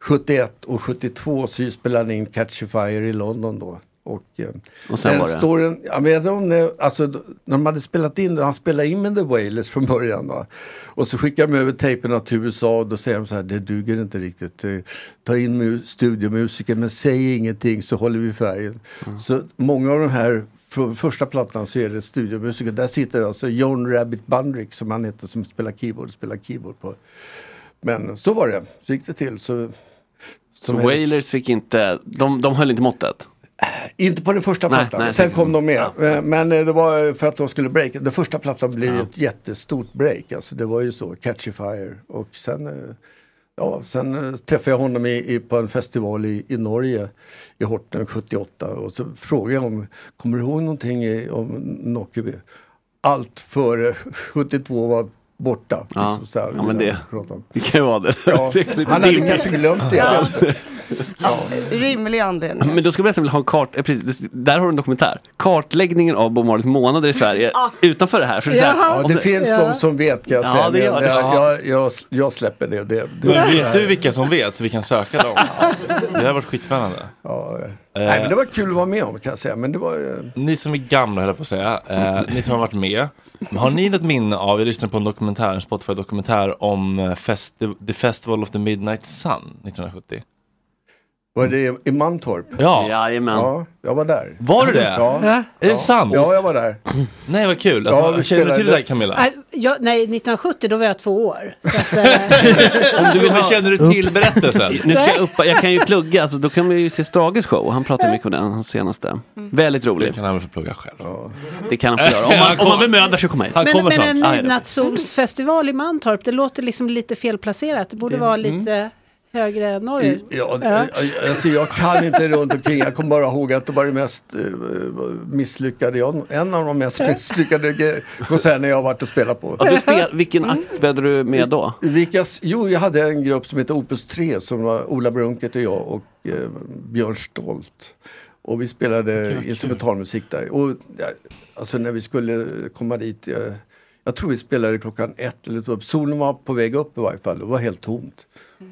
71 och 72 så spelade han in Catch a Fire i London då. Och, eh, Och sen var det? storyn, jag vet om, alltså, när de hade spelat in han spelade in med The Wailers från början. Va? Och så skickade de över tejperna till USA och då säger de så här, det duger inte riktigt. Eh, Ta in mu- studiomusiker men säg ingenting så håller vi färgen. Så många av de här från första plattan så är det studiomusiker. Där sitter alltså John Rabbit Bundrick som han heter som spelar keyboard, spelar keyboard på. Men så var det, så gick det till. Så, Så Wailers fick inte, de, de höll inte måttet? Inte på den första plattan, nej, sen kom de med. Ja. Eh, Men eh, det var för att de skulle breaka. Den första plattan blev Ja. ett jättestort break. Alltså det var ju så, Catchy Fire. Och sen, eh, ja, sen eh, träffade jag honom i, i, på en festival i, i Norge, i Horten 78. Och så frågade jag om, kommer du ihåg någonting i, om Nockeby? Allt före 72 var borta. Ja. liksom så här, Ja, men det-. Det kan ju vara det. Ja, Det han hade kanske glömt det. Ja. Rimlig anledning. Men då ska jag nästan vilja ha en kart, eh, precis, där har du en dokumentär. Kartläggningen av Bob Marleys månader i Sverige utanför det här. Det här, Ja, det finns de som vet kan jag Ja, säga. det gör det. jag, jag, jag, jag släpper det. det, det Men vet du vilka som vet så vi kan söka dem? Det har varit skitspännande. Ja, Eh, Nej, men det var kul att vara med om kan jag säga. Men det var, eh, Ni som är gamla höll jag på att säga, eh, ni som har varit med. Har ni något minne av, jag lyssnade på en dokumentär, en Spotify-dokumentär om eh, festi- The Festival of the Midnight Sun 1970. Var det i- Mantorp? Ja. Jajamän. Ja, jag var där. Var du det? Ja. Är det ja. sant? Ja, jag var där. Nej vad kul. Ja, Alltså, vi känner du till det där Camilla? Nej, jag, nej, 1970 då var jag två år. Så att, eh, Om du vill ha... Känner du till berättelsen? Nu ska jag, upp, jag kan ju plugga, alltså, då kan vi ju se Strages show. Han pratar mycket om den, hans senaste. Väldigt Det rolig. kan han väl få plugga själv. Det kan han få göra. Om man, om man bemödar sig komma hit. Han men, kommer men en ja, det- midnattssolsfestival i Mantorp, det låter liksom lite felplacerat. Det borde vara lite högre norrut. Ja, Ja. ja. Alltså, jag kan inte runt omkring. Jag kommer bara ihåg att det var det mest eh, misslyckade, ja, en av de mest misslyckade konserterna jag har varit och spelat på. Ja, du spel, vilken akt spelade du med då? Vilka, jo, jag hade en grupp som hette Opus 3 som var Ola Brunkert och jag och eh, Björn Stolt. Och vi spelade instrumentalmusik där. Och, ja, alltså när vi skulle komma dit, jag, jag tror vi spelade klockan ett eller två. Solen var på väg upp i varje fall, det var helt tomt.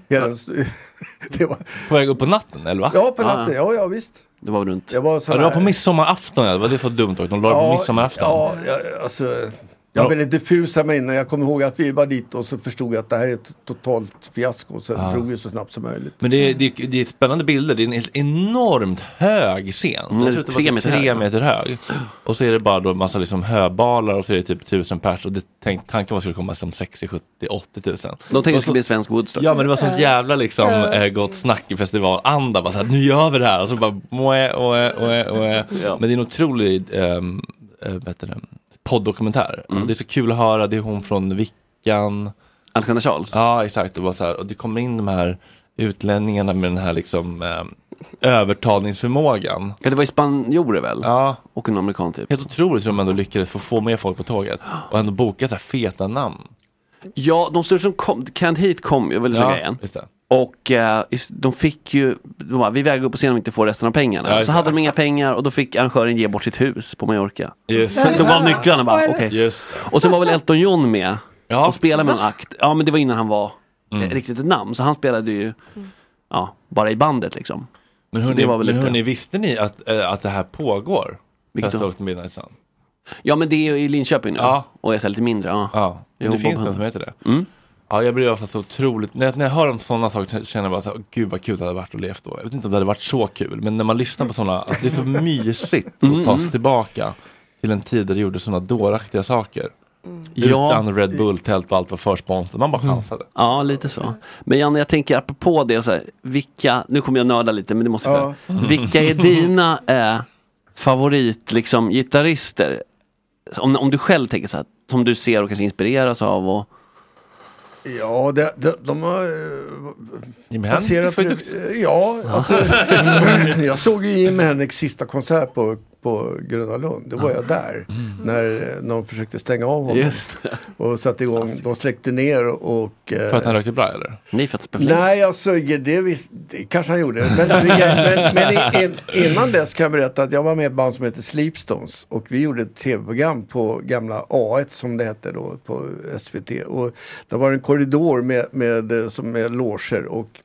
Hela, det var, På väg upp på natten eller va? ja, på natten, ja, ja visst. Det var runt. Det var, Ja, det var på midsommarafton, ja. det var det så dumt. De la det på midsommarafton. Ja, ja, alltså, jag var väldigt diffus här inne. Jag kommer ihåg att vi var dit och så förstod jag att det här är ett totalt fiasko. Så Ja. drog vi så snabbt som möjligt. Men det är, det, är, det är spännande bilder, det är en helt enormt hög scen. Mm, Det ser ut att tre vara meter tre hög. meter hög. Och så är det bara då massa liksom höbalar och så är det typ tusen pers. Och det, tänk, tanken var att det skulle komma som 60, 70, 80 tusen. De tänkte det skulle bli svensk Woodstock. Ja men det var sånt jävla liksom eh, gott snack i festivalanda. Bara så här, nu gör vi det här. Och så bara moe, oe, oe, oe. Ja. Men det är en otrolig um, uh, podd-dokumentär. Mm. Och det är så kul att höra, det är hon från Vickan. Alexander Charles? Ja exakt. Och, bara så här, och det kommer in de här utlänningarna med den här liksom eh, övertalningsförmågan. Ja, det var i spanjorer väl? Ja. Och en amerikan typ. Helt otroligt hur de ändå lyckades få, få med folk på tåget. Och ändå boka så här feta namn. Ja, de största som kom, Can't Heat kom ju, väl Ja, ja, igen. just det. Och eh, de fick ju, de bara, vi väger upp och ser om vi inte får resten av pengarna. Ja, så hade de inga pengar och då fick arrangören ge bort sitt hus på Mallorca. Just De gav nycklarna bara, okej. Just Och sen var väl Elton John med Ja. och spelade med en akt. Ja men det var innan han var Mm. eh, riktigt ett namn. Så han spelade ju ja, bara i bandet liksom. Men hörni, men lite- hörni visste ni att, äh, att det här pågår? Vilket då? Festival of the Midnight Sun? Ja men det är ju i Linköping nu. Ja. Och jag är lite mindre. Ja. Ja, det finns en som heter det. Mm. Ja, jag blir i alla fall så otroligt, när jag, när jag hör om sådana saker känner jag bara så här, gud vad kul det hade varit att leva då. Jag vet inte om det hade varit så kul, men när man lyssnar på sådana, att det är så mysigt att ta sig tillbaka till en tid där det gjorde sådana dåraktiga saker. Ja. Utan Red Bull-tält och allt var försponsrat, man bara chansade. Ja, lite så. Men Janne, jag tänker apropå det, så här, vilka, nu kommer jag nörda lite, men det måste jag. Vilka är dina eh, favorit, liksom, gitarrister? Om, om du själv tänker så här, som du ser och kanske inspireras av och... Ja, det, det, de har... eh, passerat- Hendrix var ju Ja, alltså, jag såg ju Jimi Hendrix sista konsert på, på Gröna Lund. Då var jag där. När de försökte stänga av honom. Just Och satte igång, de släckte ner och... eh, För att han rökte bra eller? Nej, för att Nej, alltså det, visst, det kanske han gjorde. Men, men, men in, innan dess kan jag berätta att jag var med i ett band som heter Sleepstones. Och vi gjorde ett tv-program på gamla A1 som det hette då på SVT. Och det var en korridor med, med, eh, som är loger. Och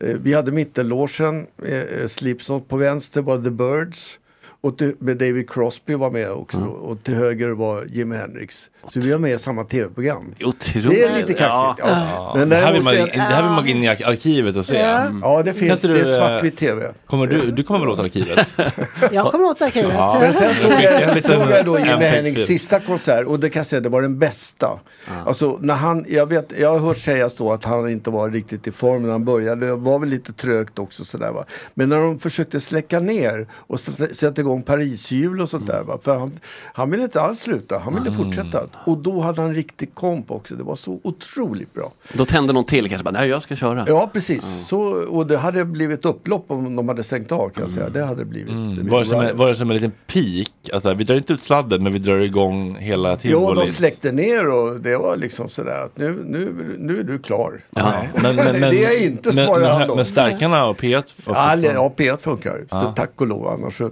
eh, vi hade mittenlogen, eh, eh Slipknot På vänster var The Birds. Och till, med David Crosby var med också. då. Och till höger var Jimi Hendrix. Så vi var med i samma tv-program. Otroligt. Det är lite kaxigt. Ja. Ja. Men det, här vill man, är- det här vill man in i ar- arkivet och se. Ja. Mm. Ja, det finns. Inte Det är eh, svartvitt TV. Kommer du, du kommer väl åt arkivet? Jag kommer åt arkivet. Ja. Men sen såg En jag, såg jag då Jimi MP4. Hendrix sista konsert och det kan jag säga det var den bästa. Alltså när han, jag vet, jag har hört sägas då att han inte var riktigt i form när han började. Det var väl lite trögt också sådär va. Men när de försökte släcka ner och sätta- sätta igång Parishjul och sånt där va. För han, han ville inte alls sluta, han ville fortsätta. Och då hade han riktig komp också. Det var så otroligt bra. Då tände någon till kanske, bara, nej jag ska köra. Ja precis, så, och det hade blivit upplopp om de hade stängt av kan jag säga. Det hade blivit. det Var det, som en, var det som en liten peak? Alltså, vi drar inte ut sladden men vi drar igång hela Ja, tivoli. de släckte ner och det var liksom sådär att nu, nu, nu är du klar. Ja, men, men, men, det är inte, svarar han men, då. men stärkarna och P1? var Ja, fortfarande- ja, P1 funkar. Så Ja. tack och lov annars så.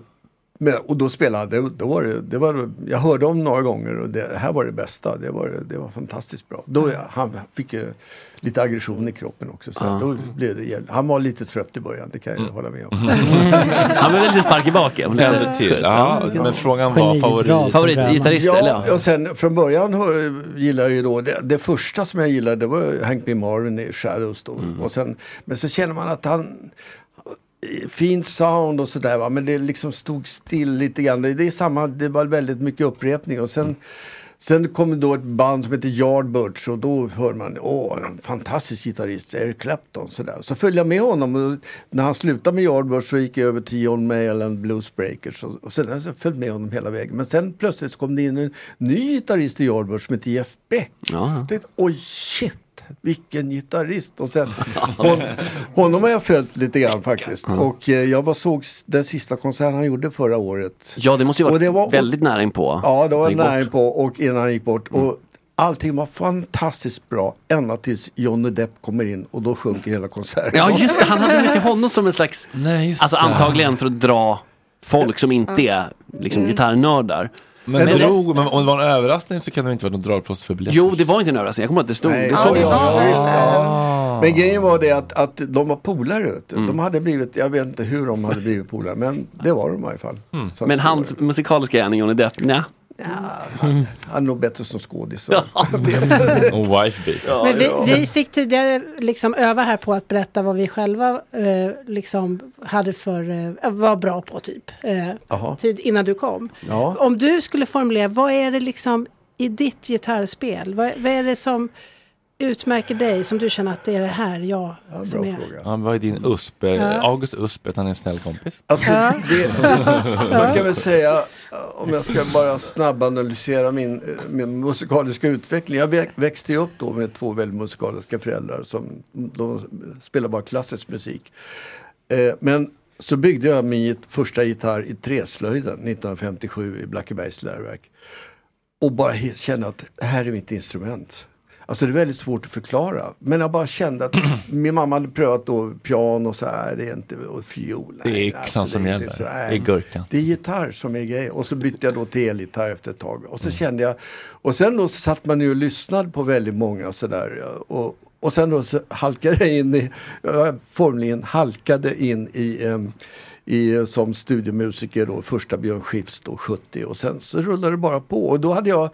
Men, och då spelade då var det, det var, jag hörde om några gånger och det här var det bästa. Det var, det var fantastiskt bra. Då, han fick ju lite aggression i kroppen också. Så Ja. då blev det, han var lite trött i början, det kan jag hålla med om. Han blev lite spark i baken. Tände till. Ja, men frågan var favorit. Favoritgitarrist eller? Ja, och sen från början hör, gillar jag ju då, det, det första som jag gillade det var Hank B. Marvin i Shadows då. Och sen, men så känner man att han Fint sound och sådär men det liksom stod still lite grann. Det, det är samma, det var väldigt mycket upprepning och sen Sen kom då ett band som heter Yardbirds och då hör man, åh, en fantastisk gitarrist, Eric Clapton. Sådär. Så följde jag med honom och när han slutade med Yardbirds så gick jag över till John Mayall and Blues Breakers. Och, och sen har jag följt med honom hela vägen. Men sen plötsligt så kom det in en ny gitarrist i Yardbirds som heter Jeff Beck. Ja. Jag tänkte, oj shit, vilken gitarrist. Och sen, hon, honom har jag följt lite grann faktiskt. Och eh, jag var, såg den sista konserten han gjorde förra året. Ja, det måste ju Och varit det var- väldigt nära inpå. Ja, det var nära bort. på och innan han gick bort. Och allting var fantastiskt bra ända tills Johnny Depp kommer in och då sjunker hela konserten. Ja, just det. Han hade med sig honom som en slags, Nej, alltså antagligen för att dra folk som inte är liksom gitarrnördar. Men, Men- drog, men om det var en överraskning så kan det inte vara något dragplåster för biljetter. Jo, det var inte en överraskning. Jag kommer ihåg att det stod. Nej, det ja, såg jag. ja, visst, ja. Ah. Men grejen var det att, att de var polare. Mm. De hade blivit, jag vet inte hur de hade blivit polare, men det var de i alla fall. Mm. Men hans musikaliska gärning, Johnny Depp, nej. Han, han är nog bättre som skådis. Och wife beat. Men vi, vi fick tidigare liksom öva här på att berätta vad vi själva eh, liksom hade för, eh, var bra på typ. Eh, tid innan du kom. Ja. Om du skulle formulera, vad är det liksom i ditt gitarrspel? Vad, vad är det som utmärker dig som du känner att det är det här jag som är? Ja, vad är din USP? Ja. August USP, att han är en snäll kompis. Alltså, Ja. det, man kan väl säga, om jag ska bara snabbanalysera min, min musikaliska utveckling. Jag vä- växte ju upp då med två väldigt musikaliska föräldrar som de spelar bara klassisk musik. Eh, men så byggde jag min första gitarr i träslöjden 1957 i Blackebergs läroverk. Och bara kände att det här är mitt instrument. Alltså det är väldigt svårt att förklara. Men jag bara kände att min mamma hade prövat då piano och så här, det är inte, och fiol. Det är nej, yxan som det är inte gäller. så, Det nej. är gurkan. Det är gitarr som är grej. Och så bytte jag då till elgitarr efter ett tag. Och så Mm. kände jag, och sen då så satt man ju och lyssnade på väldigt många och sådär. Och, och sen då så halkade jag in i, formligen halkade in i em, i, som studiomusiker då, första Björn Skifs då 70 och sen så rullade det bara på och då hade jag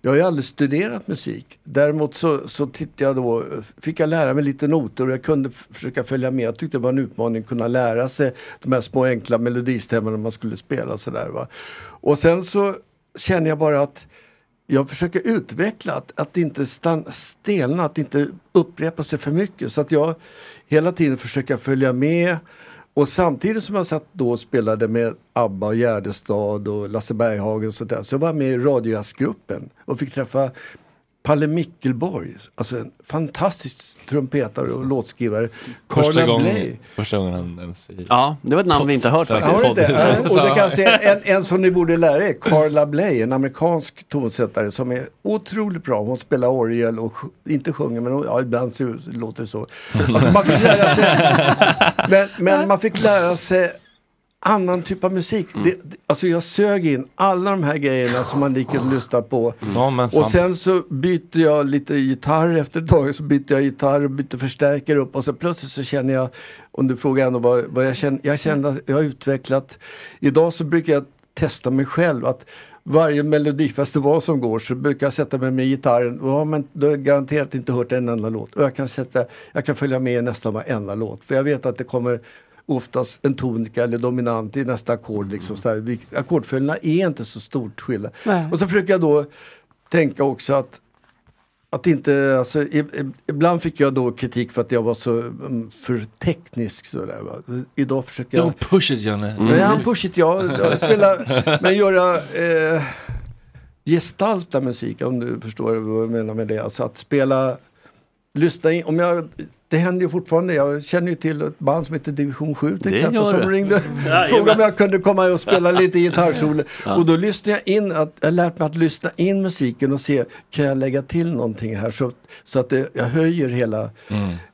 jag har ju aldrig studerat musik. Däremot så, så tittade jag då, fick jag lära mig lite noter och jag kunde försöka följa med. Jag tyckte det var en utmaning att kunna lära sig de här små enkla melodistämmorna man skulle spela och sådär. Va? Och sen så känner jag bara att jag försöker utveckla, att, att inte stan, stelna, att inte upprepa sig för mycket. Så att jag hela tiden försöker följa med. Och samtidigt som jag satt då och spelade med ABBA och Gärdestad och Lasse Berghagen och sånt där, så var jag med i radiojazzgruppen och fick träffa Palle Mickelborg, alltså en fantastisk trumpetare och låtskrivare. Första gången, första gången han ens i Ja, det var ett namn vi inte hört faktiskt. Ja, Och det kan jag säga, en, en som ni borde lära er, Carla Bley, en amerikansk tonsättare som är otroligt bra. Hon spelar orgel och inte sjunger, men hon, ja, ibland så låter det så. Alltså man fick lära sig, men, men man fick lära sig annan typ av musik. Det, det, alltså jag sög in alla de här grejerna som man gick och lyssnade på. Men Och sen så byter jag lite gitarr efter ett tag. Så byter jag gitarr och byter förstärkare upp. Och så plötsligt så känner jag, om du frågar ändå vad, vad jag känner. Jag känner att jag har utvecklat. Idag så brukar jag testa mig själv. att varje melodifestival som går så brukar jag sätta mig med gitarren. Ja, men då har jag garanterat inte hört en enda låt. Och jag kan, sätta, jag kan följa med i nästan varenda låt. För jag vet att det kommer oftast en tonika eller dominant i nästa ackord. Liksom, så där. Vi- Ackordföljderna är inte så stort skillnad. Nej. Och så försöker jag då tänka också att att inte, alltså, ibland fick jag då kritik för att jag var så mm, för teknisk sådär va. Idag försöker jag... Don't push it Janne. Mm. Ja, push it ja. Jag spelar, men göra eh, gestalta musik om du förstår vad jag menar med det. Alltså att spela, lyssna in, om jag det händer ju fortfarande. Jag känner ju till ett band som heter Division 7 till Det exempel. Som du. ringde Jajamän. frågade om jag kunde komma och spela lite gitarrsolo. Ja. Och då lyssnade jag in, att, jag har lärt mig att lyssna in musiken och se, kan jag lägga till någonting här så, så att det, jag höjer hela,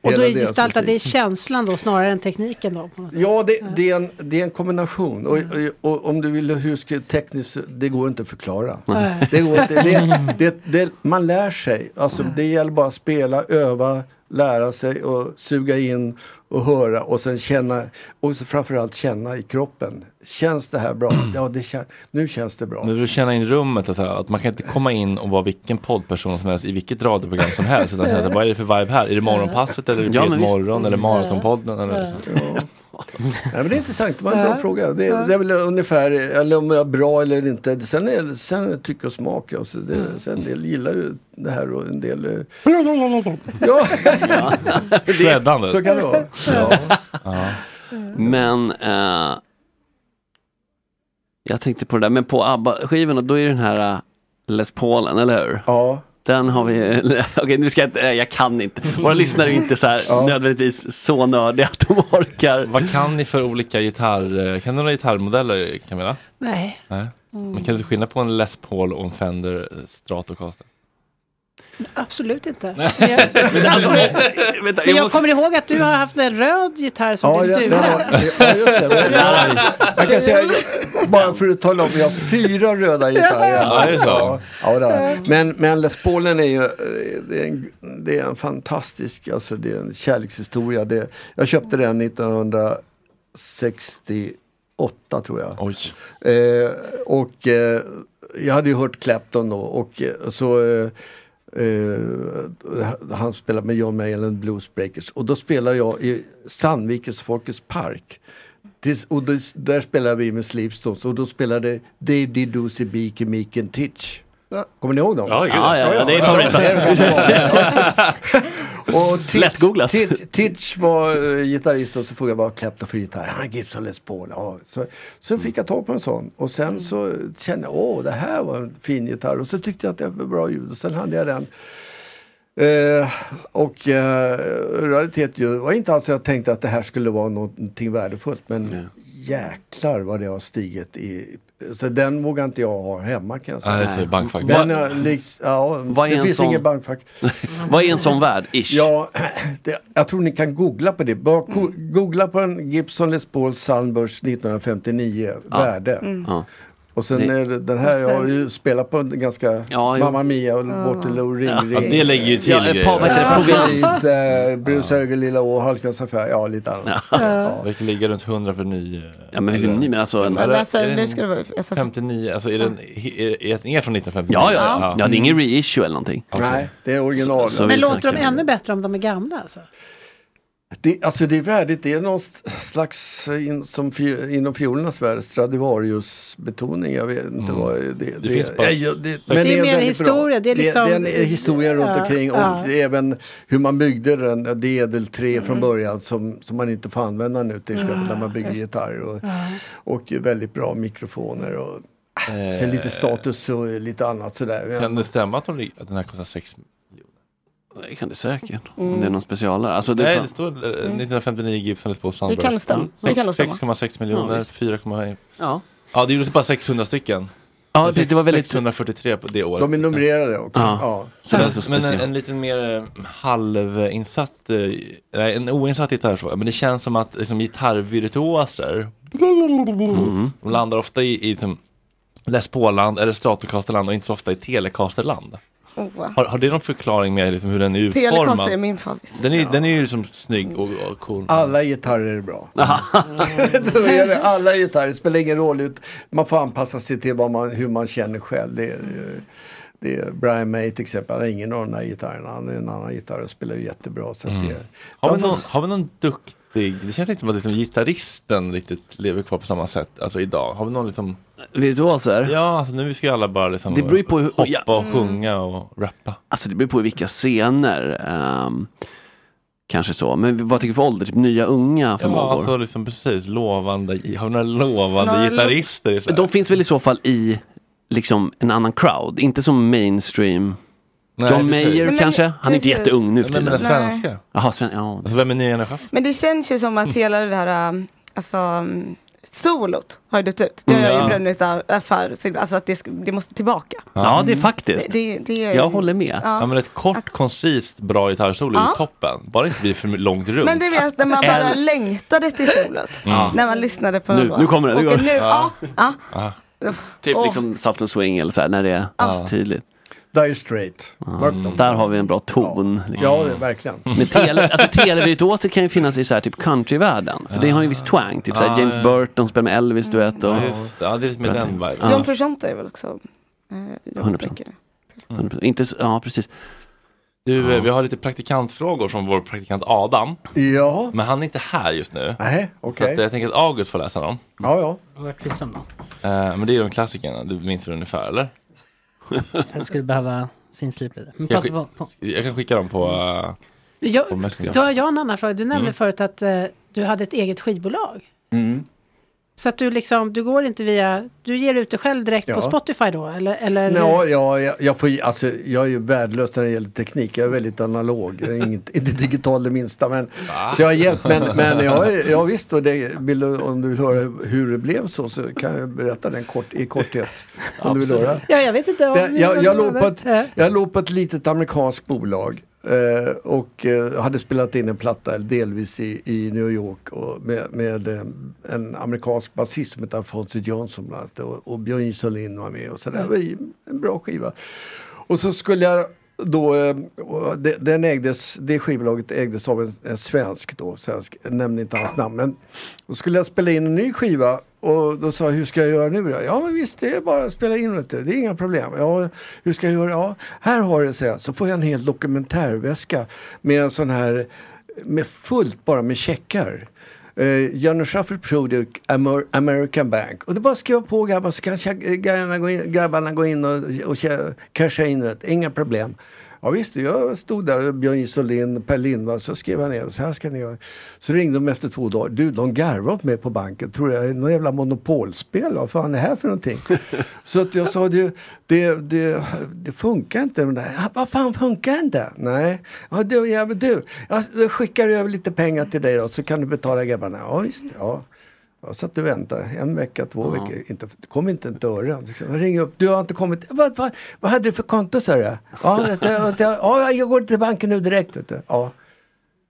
Och hela då är deras gestalta, musik. det är känslan då snarare än tekniken då? På något sätt. Ja, det, det, är en, det är en kombination. Och, och, och om du vill hur ska tekniskt, det går inte att förklara. Det går inte, det, det, det, man lär sig. Alltså, det gäller bara att spela, öva, lära sig och suga in och höra och sen känna. Och så framförallt känna i kroppen. Känns det här bra? Ja, det kän, nu känns det bra. Men du känna in rummet och så här, att man kan inte komma in och vara vilken poddperson som helst i vilket radioprogram som helst. Utan känna, vad är det för vibe här? Är det morgonpasset eller är det Ja, ja, morgon eller maratonpodden? Eller så? Nej, men det är intressant, det var en bra Ja. fråga. Det, Ja. det är väl ungefär, eller om jag är bra eller inte. Sen är det sen är det tycke och smak. Alltså det, sen en del gillar ju det här och en del... eh, Ja, Shreddandet. så kan det vara. Ja. Ja. Men eh, jag tänkte på det där, men på ABBA-skivorna då är den här eh, Les Paulen, eller hur? ja. Den har vi, okej nu ska jag inte, jag kan inte. Våra lyssnare är inte så här nödvändigtvis så nördiga att de orkar. Vad kan ni för olika gitarr, kan du några gitarrmodeller Camilla? Nej. Nej. Men kan du skilja på en Les Paul och en Fender Stratocaster? Absolut inte. Men jag, Men alltså, vänta, men jag jag måste, kommer ihåg att du har haft en röd gitarr som Ja, ja, stulen. ja, ja, just det. Men, jag kan säga, bara för att tala om, jag har fyra röda gitarrer. Ja, är det så? Ja, ja, det jag. men, men Les Paulen är ju eh, det är en, det är en fantastisk, alltså det är en kärlekshistoria. Det, jag köpte den 1968 tror jag. Oj. Eh, och eh, jag hade ju hört Clapton då och eh, så eh, eh, han spelade med John Mayall and Blues Breakers och då spelade jag i Sandvikens Folkets Park. Tis, och då, där spelade vi med Sleepstones och då spelade Dave Didusi, Beaky, Meek and Titch. Kommer ni ihåg dem? Ja, ja, ja, det är favoriten. och Titch, Lättgooglat. Titch, Titch var uh, gitarrist och så frågade jag vad Clapton för gitarr. Han Gibson Les Paul. Ja. Så, så fick jag tag på en sån och sen så kände jag åh det här var en fin gitarr och så tyckte jag att det var bra ljud och sen hade jag den. Eh, och eh, realitet ju, var inte alls jag tänkte att det här skulle vara någonting värdefullt men jäklar vad det har stigit i Så den vågar inte jag ha hemma kan jag säga. Nej, det bankfack. Vad- är, liks, ja, Vad är det en finns sån- ingen bankfack. Vad är en sån värld? Ish. Ja, det, jag tror ni kan googla på det. Bara ko- googla på en Gibson Les Paul Sunburst 1959, Ja. värde. Mm. Ja. Och sen Det- är det, den här, sen- jag har ju spelat på en ganska Ja. Mamma Mia och Waterloo Ring Ja, Ring. det lägger ju till Ja, grejer. Proviant. Lite, eh, Brus Höger Lilla Å, Halkans affär, ja lite annat. Ja. Det kan ligga runt 100 för ny. Ja, men hur ny, men alltså en- Men alltså, är nu ska det vara... Alltså, 59, alltså är den, är, är den är från 1959? Ja, ja, ja. ja, det är ingen reissue eller någonting. Nej, det är original. Så- så Men låter de ännu bättre om de är gamla alltså? Det, alltså det är värdigt, det är någon slags eh, in, som fi, inom fiolernas värld, Stradivarius-betoning. Jag vet inte Mm. vad det, Det finns bara- ja, Det är mer väldigt historia, det är liksom- Det, det är historien runt Ja, omkring och ja. även hur man byggde den, det edelträ från Mm. början som, som man inte får använda nu till exempel Mm. när man bygger Just- gitarrer. Och, Ja. och väldigt bra mikrofoner och Eh, sen lite status och lite annat sådär. Kan det stämma att, de, att den här kostar 6 Det kan det säkert. Om Mm. det är någon specialare. Alltså, det Nej, det står eh, 1959 Gibson Les Paul Det Sunburst. Det kan stämma. 6,6 Ja, miljoner, visst. 4,1. Ja. Ja, det gjordes bara 600 stycken. Ja, precis, det var väldigt- 643 på det året. De är numrerade också. Ja. Ja. Så det var så Men, men en, en lite mer eh, halvinsatt, eh, nej en oinsatt gitarrfråga, men det känns som att liksom, gitarrvirtuoser, Mm. de landar ofta i, i liksom, Les Paul-land eller Stratocaster-land och inte så ofta i Telecaster-land. Oh. Har, har det någon förklaring med liksom, hur den är Telecaster är utformad? min favorit. Den är, den är ju liksom snygg och, och cool. Alla gitarrer är bra. så är det. Alla gitarrer, spelar ingen roll. Ut. Man får anpassa sig till vad man, hur man känner själv. Det är, det är Brian May till exempel, han har ingen av de här gitarrerna. Han är en annan gitarr och spelar jättebra. Så att Mm. det, Har, vi någon, har vi någon duktig, det känns inte som att liksom, gitarristen riktigt lever kvar på samma sätt, alltså idag. Har vi någon liksom Virtuoser? Ja, alltså nu ska ju alla bara liksom Det beror ju på hur- hoppa ja. och sjunga och rappa. Alltså det beror på i vilka scener. ehm, kanske så. Men vad tycker du för ålder? Typ nya unga Ja, förmågor? alltså liksom precis lovande, har vi några lovande Några gitarrister i Sverige? De finns väl i så fall i liksom en annan crowd, inte som mainstream. Nej, John. Mayer Men- kanske? Han är inte jätteung nu för Men tiden. menar svenska? Jaha, sven ja. Alltså vem är nya generationen? Men det känns ju som att hela det här, um, alltså um, solot har ju dött ut. Det har Mm, jag ja. ju brunnit av erfar, alltså att det, det måste tillbaka. Ja, det är faktiskt. Det, det, det är, Jag håller med. Ja. Ja men ett kort, koncist, bra gitarrsolo Ja. är toppen. Bara inte blir för långt runt. Men du vet när man bara Eller- längtade till solot. Mm. När man lyssnade på Nu- en låt. nu kommer det, nu Och går det. nu, ja. ja. Ja. Typ Åh. liksom Sats och Swing eller så här, när det är Ja. tydligt. Dire Straight. Ja, Där har vi en bra ton. Liksom. Ja, det är verkligen. Men tele, alltså, televirtuoser kan ju finnas i så här, typ countryvärlden. För det har ju en viss twang. Typ så här, Ja, James ja. Burton spelar med Elvis duett. Och, Ja, just det. Ja, det är lite med den viben. Ja. John Frusciante är väl också eh, John 100%. mycket. 100%. Inte, ja, precis. Du, eh, vi har lite praktikantfrågor från vår praktikant Adam. Ja. Men han är inte här just nu. Nej, Så okej. att jag tänker att August får läsa dem. Ja, ja. Vart finns de då? Eh, men det är de klassikerna, du minns väl ungefär eller? Jag skulle behöva finslipa lite. Men Jag, på, på. jag kan skicka dem på... eh, Jag, på då har jag en annan fråga. Du nämnde Mm. förut att eh, du hade ett eget skivbolag. Mm. Så att du liksom, du går inte via, du ger ut det själv direkt Ja. på Spotify då? Eller, eller Ja, ja, jag, jag, får, alltså, jag är ju värdelös när det gäller teknik. Jag är väldigt analog. Jag är inget, inte digital det minsta. Men, så jag har hjälpt. Men, men jag, är- ja, visst, och det, vill du, om du vill höra hur det blev så, så kan jag berätta den kort, i korthet. Om du vill höra. Ja, jag vet inte om... Det, jag, jag, låg på ett, Ja. jag låg på ett litet amerikanskt bolag eh, och eh, hade spelat in en platta delvis i, i New York och med, med eh, en amerikansk basist som hette Alfonso Johnson bland annat och, och Björn Isolin var med och sådär. Det var en bra skiva. Och så skulle jag då, eh, det, den ägdes, det skivbolaget ägdes av en, en svensk då, svensk, jag nämner inte hans namn. Men då skulle jag spela in en ny skiva och då sa jag, hur ska jag göra nu då? Ja men visst, det är bara att spela in det, det är inga problem. Ja, hur ska jag göra? Ja, här har du, så, jag. så får jag en hel dokumentärväska med en sån här, med fullt bara med checkar. Uh, Janne Shuffle Product Amer American Bank. Och det är bara att skriva på grabbar så kan grabbarna gå in, grabbarna gå in och, och casha in det. Inga problem. Ja visst, jag stod där, Björn Isolin, Per Lindvall, så skrev jag ner, så här ska ni göra. Så ringde de efter två dagar, du de garvar åt mig på banken, tror jag är något jävla monopolspel, vad fan är det här för någonting? så att jag sa, det, det, det, det funkar inte. Men det, "Ja, vad fan funkar inte? Nej, ja, du, ja, du, jag skickar över lite pengar till dig då, så kan du betala grabbarna. Ja visst, ja. Jag satt och väntade en vecka, två Ja. veckor. Inte, det kom inte ett öre. Liksom, Jag ringer upp, du har inte kommit. Vad, vad, vad hade du för konto sa du? Ja, det, ja, jag går till banken nu direkt. Du. Ja,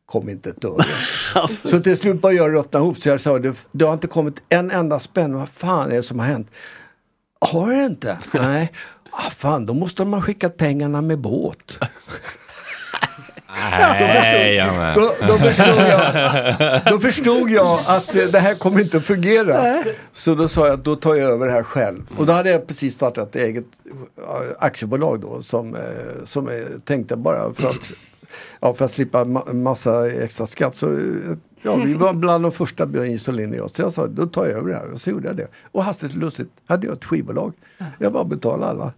kom inte ett öre. Alltså. Så till slut började jag ruttna ihop. Så jag sa, du, du har inte kommit en enda spänn. Vad fan är det som har hänt? Har det inte? Nej. Ah, fan, då måste de ha skickat pengarna med båt. Nej, jag med. Då, då, förstod jag, då förstod jag att eh, det här kommer inte att fungera. Så då sa jag att då tar jag över det här själv. Och då hade jag precis startat ett eget eh, aktiebolag då som, eh, som jag tänkte bara för att, ja, för att slippa ma- massa extra skatt. Så, ja, vi var bland de första Insulin och jag. Så jag sa då tar jag över det här och så gjorde jag det. Och hastigt och lustigt hade jag ett skivbolag. Jag bara betalade alla.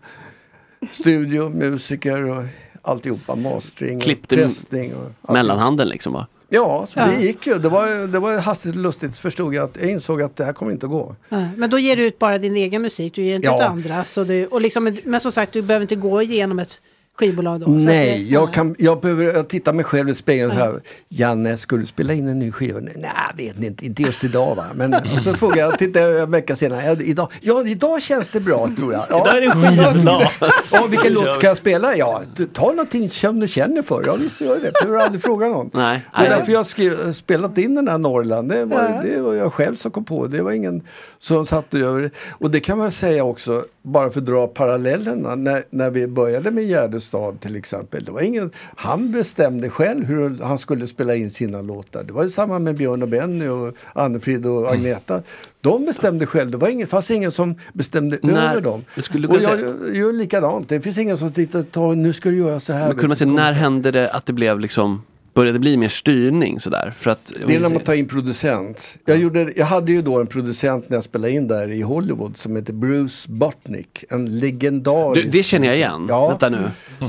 Studio, musiker och alltihopa. Mastering, Klippte och pressning. Och. Mellanhanden liksom va? Ja, så Ja. det gick ju. Det var, det var hastigt och lustigt förstod jag att jag insåg att det här kommer inte att gå. Nej, Men då ger du ut bara din egen musik, du ger inte Ja. ut andra. Så du, och liksom, men som sagt, du behöver inte gå igenom ett skivbolag då. Nej, det, jag, kan, jag behöver jag tittar mig själv i spegeln här. Janne, ska du spela in en ny skiva? Nej, vet inte, inte just idag va. Men och så frågar jag, tittar jag en vecka senare. Ja, idag, ja, idag känns det bra tror jag. Ja, Idag är det skivdag. Ja, vilken låt ska jag spela? Ja, ta någonting som du känner för. Ja, visst gör det. Du har aldrig frågat någon. Nej. Det är därför jag har skrev, spelat in den här Norrland. Det var, det var jag själv som kom på. Det var ingen som satte över det. Och det kan man säga också, bara för att dra parallellerna. När, när vi började med Gärdestad till exempel. Det var ingen, han bestämde själv hur han skulle spela in sina låtar. Det var samma med Björn och Benny och Annefrid och Agneta. De bestämde själv. Det var ingen, fanns ingen som bestämde Nej, över dem. skulle och jag gör- likadant. Det finns ingen som tittar och tar, nu ska du göra så här. Men kunde man säga, när hände det att det blev liksom Började bli mer styrning sådär? För att, Det är när man tar in producent. Jag, gjorde, jag hade ju då en producent när jag spelade in där i Hollywood som heter Bruce Botnick. En legendarisk... du, det känner jag igen. Ja. Vänta nu.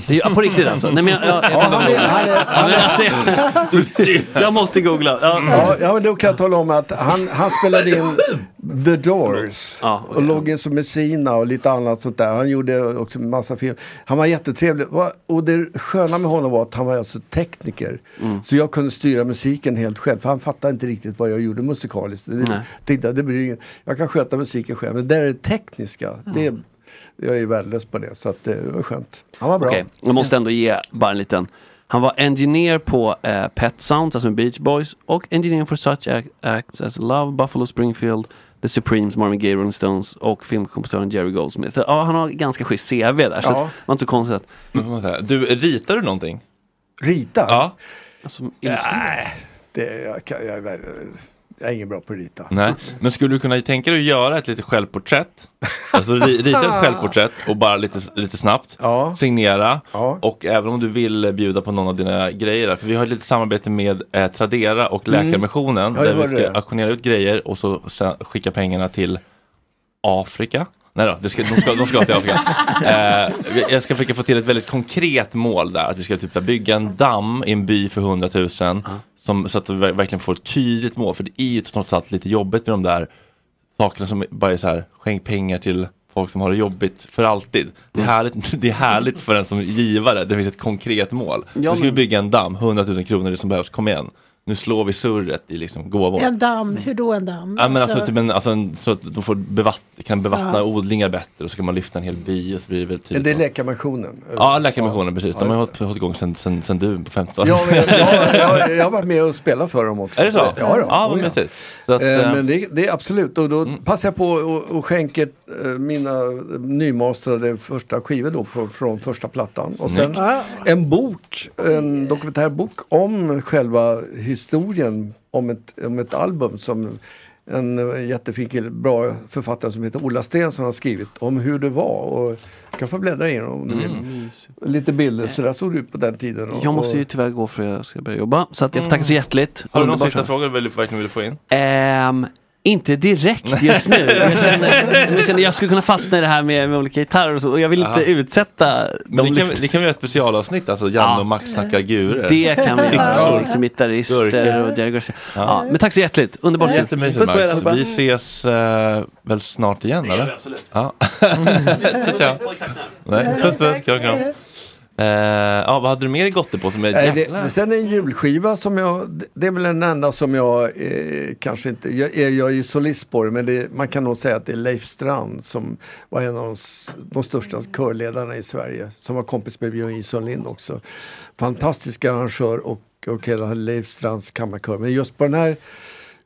Ja, på riktigt alltså? Nej, men jag, jag, Ja, han är- han är- han är- Men alltså, jag måste googla. Ja. Ja, ja, men då kan jag tala om att han, han spelade in The Doors och låg in som Messina och lite annat sånt där. Han gjorde också en massa film. Han var jättetrevlig. Och det sköna med honom var att han var alltså tekniker. Mm. Så jag kunde styra musiken helt själv. För han fattade inte riktigt vad jag gjorde musikaliskt. Det, tänkte, det blir ingen, jag kan sköta musiken själv. Men där är det tekniska. Det, jag är värdelös på det. Så att det var skönt. Han var bra. Okej, jag måste ändå ge bara en liten. Han var engineer på eh, Pet Sounds, alltså Beach Boys och engineer for such act, acts as Love, Buffalo Springfield, The Supremes, Marvin Gaye, Rolling Stones och filmkompositören Jerry Goldsmith. Så, ja, han har ganska schysst CV där, så Ja. det var inte så konstigt att... Du, ritar du någonting? Rita? Ja. Alltså, Nej, det, jag, kan, jag, är, värd- jag är ingen bra på att rita. Nej, men skulle du kunna tänka dig att göra ett litet självporträtt? Alltså ri- rita ett självporträtt och bara lite, lite snabbt signera. Och även om du vill bjuda på någon av dina grejer. För vi har ett litet samarbete med eh, Tradera och Mm. Läkarmissionen. Ja, jag där vi ska det. auktionera ut grejer och så skicka pengarna till Afrika. Nej då, det ska, de, ska, de ska till Afrika. Eh, jag ska försöka få till ett väldigt konkret mål där. Att vi ska typ bygga en damm i en by för 100 000. Som, så att vi ver- verkligen får ett tydligt mål. För det är ju trots allt lite jobbigt med de där sakerna som bara är så här, skänk pengar till folk som har det jobbigt för alltid. Det är, Mm. härligt, det är härligt för en som givare, det finns ett konkret mål. Ja, nu ska vi bygga en damm, 100 000 kronor det som behövs, kom igen. Nu slår vi surret i liksom gåvor. En damm, hur då en damm? Ja, men alltså, typ en, alltså en, så att de får bevatt, kan bevattna Ja. odlingar bättre och så kan man lyfta en hel by och så blir det väl typ Men det är. Läkarmissionen? Ja, Läkarmissionen precis. Ja, De har hållit, hållit igång sen, sen, sen du på 15 Ja, men jag, jag, jag, jag har varit med och spelat för dem också. Är det så? Ja, då. Ja, vad Oh, mysigt. Så att, Eh, eh, Men det, det är absolut, och då passar jag på och, och skänker eh, mina nymastrade första skivor då på, från första plattan. Och sen en bok, en dokumentärbok om själva historien om ett, om ett album som en eh, jättefin bra författare som heter Ola Sten har skrivit om hur det var. Och jag kan få bläddra in om du vill. Mm. Lite bilder, så där såg det ut på den tiden. Och, Jag måste ju tyvärr gå för att jag ska börja jobba. Så att jag får tacka så hjärtligt. har du någon sista fråga du verkligen vill få in? Ehm, inte direkt just nu. Jag känner, jag känner jag skulle kunna fastna i det här med, med olika gitarrer och så. Och jag vill inte utsätta Men de det, kan, det kan vi göra ett specialavsnitt, alltså Janne och Max snackar gurer. Det kan vi göra. Yxor. Liksom gitarrister och Jerry Garcia. Ja, men tack så hjärtligt. Underbart. Jättemysigt Max. Vi ses eh, väl snart igen Det gör eller? vi absolut. Ja. Mm. ciao, ciao. Nej, puss puss, kram kram. Eh, ja, vad hade du mer i gottepåsen? Nej, jäklar? det, sen en julskiva som jag, det- är väl den enda som jag eh, kanske inte, jag, är- jag är ju solist på det, men det, man kan nog säga att det är Leif Strand som var en av de, de största körledarna i Sverige, som var kompis med Björn Jonsson Lind också. Fantastisk arrangör och orkester, Leif Strands kammarkör. Men just på den här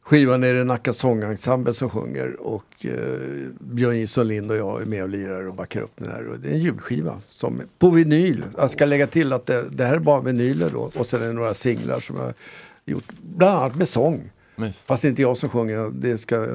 skivan är det Nacka sångensemble som sjunger och eh, Björn Jonsson Lind och jag är med och lirar och backar upp den här. Och det är en julskiva som, på vinyl. Jag ska lägga till att det, det här är bara vinyler då och sen är det några singlar som jag gjort, bland annat med sång. Fast det är inte jag som sjunger, det ska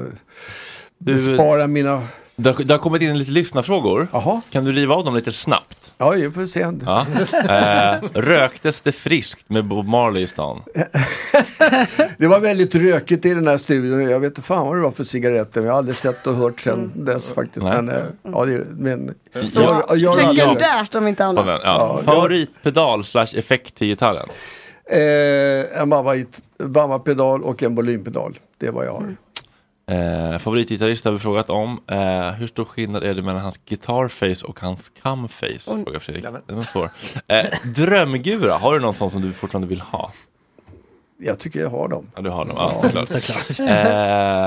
bespara mina... Det har, det har kommit in lite lyssnarfrågor. Kan du riva av dem lite snabbt? Ja, jag får se. Ja. Eh, röktes det friskt med Bob Marley i stan? Det var väldigt rökigt i den här studion. Jag vet inte fan vad det var för cigaretter. Jag har aldrig sett och hört sedan dess faktiskt. Nej. Men, eh, ja, det, men, Så sekundärt om inte annat. den, ja. Favoritpedal slash effekt till gitarren? Eh, en Bava-pedal och en volympedal. Det är vad jag har. Eh, favoritgitarrist har vi frågat om. Eh, hur stor skillnad är det mellan hans guitarface och hans cumface? Oj. Frågar Fredrik. Den var svår. Eh, drömgura, har du någon sån som du fortfarande vill ha? Jag tycker jag har dem. Ja, du har dem. Ja, Ja, såklart. såklart.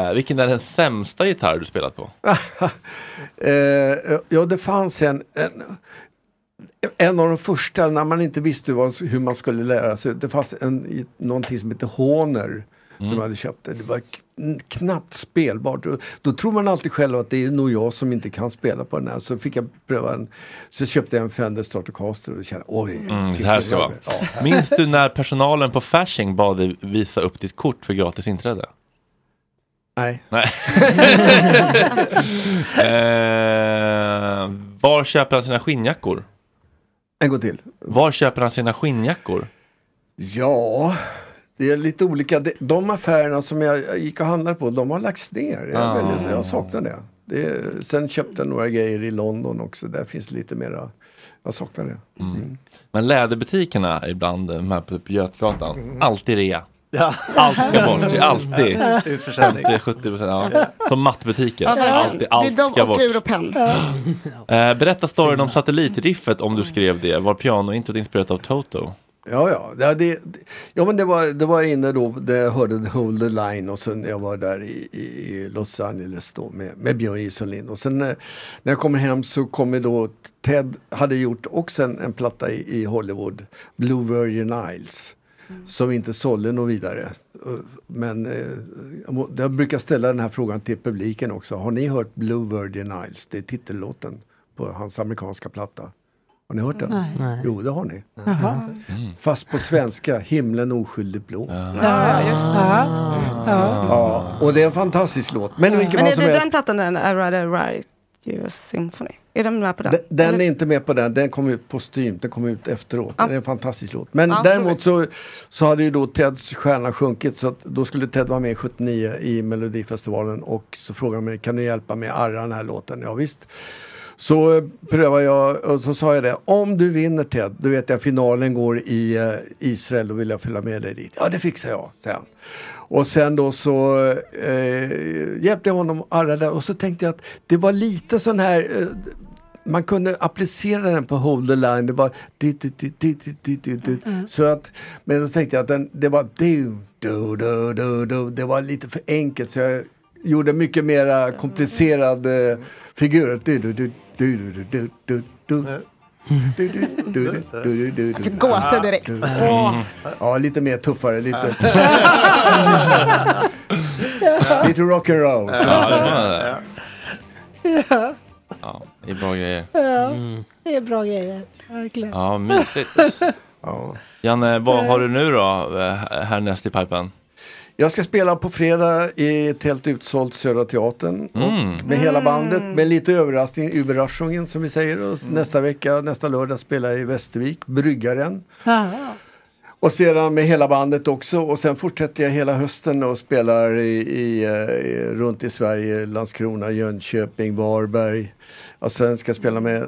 Eh, vilken är den sämsta gitarr du spelat på? eh, ja, det fanns en, en en av de första när man inte visste hur man skulle lära sig. Det fanns en, någonting som heter Honer Mm. jag hade köpt. Det var kn- knappt spelbart. Då, då tror man alltid själv att det är nog jag som inte kan spela på den här. Så fick jag pröva en, så köpte jag en Fender Stratocaster och kände oj. Mm, det här ska vara. Ja. Minns du när personalen på Fasching bad dig visa upp ditt kort för gratis inträde? Nej. Nej. eh, var köper han sina skinnjackor? En gång till. Var köper han sina skinnjackor? Ja, det är lite olika. De, affärerna som jag gick och handlade på, de har lagts ner. Jag, Ah. väldigt, jag saknar det. det är, sen köpte jag några grejer i London också. Där finns lite mera. Jag saknar det. Mm. Men läderbutikerna ibland, de här på Götgatan, alltid rea. Ja. Allt ska bort, det är alltid Utförsäljning. 50-70% ja. Som mattbutiker, Ja, alltid, det är allt de ska och bort. ur och penn. Eh, berätta storyn om satellitriffet om du skrev det. Var pianointrot inspirerat av Toto? Ja, ja. Det, ja men det var, det var inne då, där jag hörde Hold the Line och sen jag var där i, i, Los Angeles då med, med Björn Lind. Och sen eh, när jag kommer hem så kommer då Ted hade gjort också en, en platta i, i Hollywood, Blue Virgin Isles. Som inte sålde något vidare. Men eh, jag brukar ställa den här frågan till publiken också. Har ni hört Blue Virgin Isles? Det är titellåten på hans amerikanska platta. Har ni hört den? Nej. Jo, det har ni. Jaha. Fast på svenska, himlen oskyldigt blå. Ja, just ja. ja. Ja, och det är en fantastisk låt. Men vilken Men är som det helst. den plattan, den I rather write you a symphony? Är den med på den? Den, den är inte med på den, den kom ut postumt, den kom ut efteråt. Ja. Det är en fantastisk låt. Men Ja, däremot så, så hade ju då Teds stjärna sjunkit så att då skulle Ted vara med 79 i Melodifestivalen och så frågade de mig, kan du hjälpa mig att arra den här låten? Ja, visst. Så eh, prövade jag och så sa jag det, om du vinner Ted, då vet jag finalen går i eh, Israel, då vill jag följa med dig dit. Ja, det fixar jag, sen. Och sen då så eh, hjälpte jag honom arra där och så tänkte jag att det var lite sån här eh, man kunde applicera den på Hold the line. Det var di, di, di, di, di, di, di, di. Mm. Så att, men då tänkte jag att den, det var du, du, du, du, du. Det var lite för enkelt så jag gjorde mycket mera komplicerad eh, figur. Du, du, du, du, du, du, du, du. Du, du, du, du, du, du, du. Alltså, gåshud direkt. Åh. Ja, lite mer tuffare. Lite, lite rock'n'roll. Ja, det var det. Ja. Ja, det är bra grejer. ja, det är bra grejer. Verkligen. Ja, mysigt. Janne, vad har du nu då eh, härnäst i pipen? Jag ska spela på fredag i ett helt utsålt Södra Teatern. Mm. Och med hela bandet med lite överraskning, Überraschungen som vi säger. Och nästa vecka, nästa lördag spelar jag i Västervik, Bryggaren. Ja. Och sedan med hela bandet också och sen fortsätter jag hela hösten och spelar i, i, eh, runt i Sverige, Landskrona, Jönköping, Varberg. Och sen ska jag spela med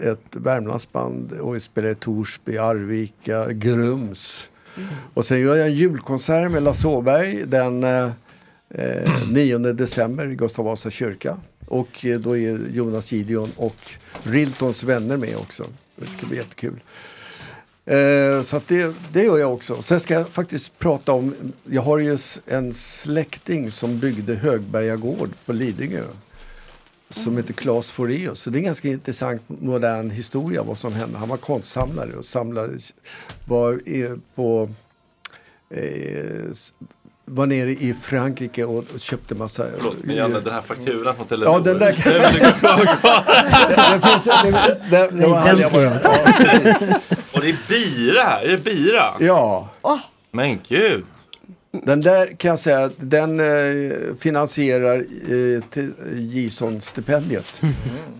ett Värmlandsband och vi spelar i Torsby, Arvika, Grums. Och sen gör jag en julkonsert med Lasse Åberg den eh, eh 9 december i Gustav Vasa kyrka. Och eh, då är Jonas Gideon och Riltons vänner med också. Det ska bli jättekul. Eh, så att det, det gör jag också. Sen ska jag faktiskt prata om, jag har ju en släkting som byggde Högberga gård på Lidingö. Som heter Claes Foreus. Så det är en ganska intressant modern historia vad som hände. Han var konstsamlare och samlade, var på eh, var nere i Frankrike och, och köpte massa... Förlåt, men Janne, den här fakturan från Ja, Telenor. den där Den gå kvar. det, det finns, det, det, det, var den jag ska bara- jag. ja, Och det är bira här, är det bira? Ja. Men gud. Den där kan jag säga, den eh, finansierar eh, Gison-stipendiet.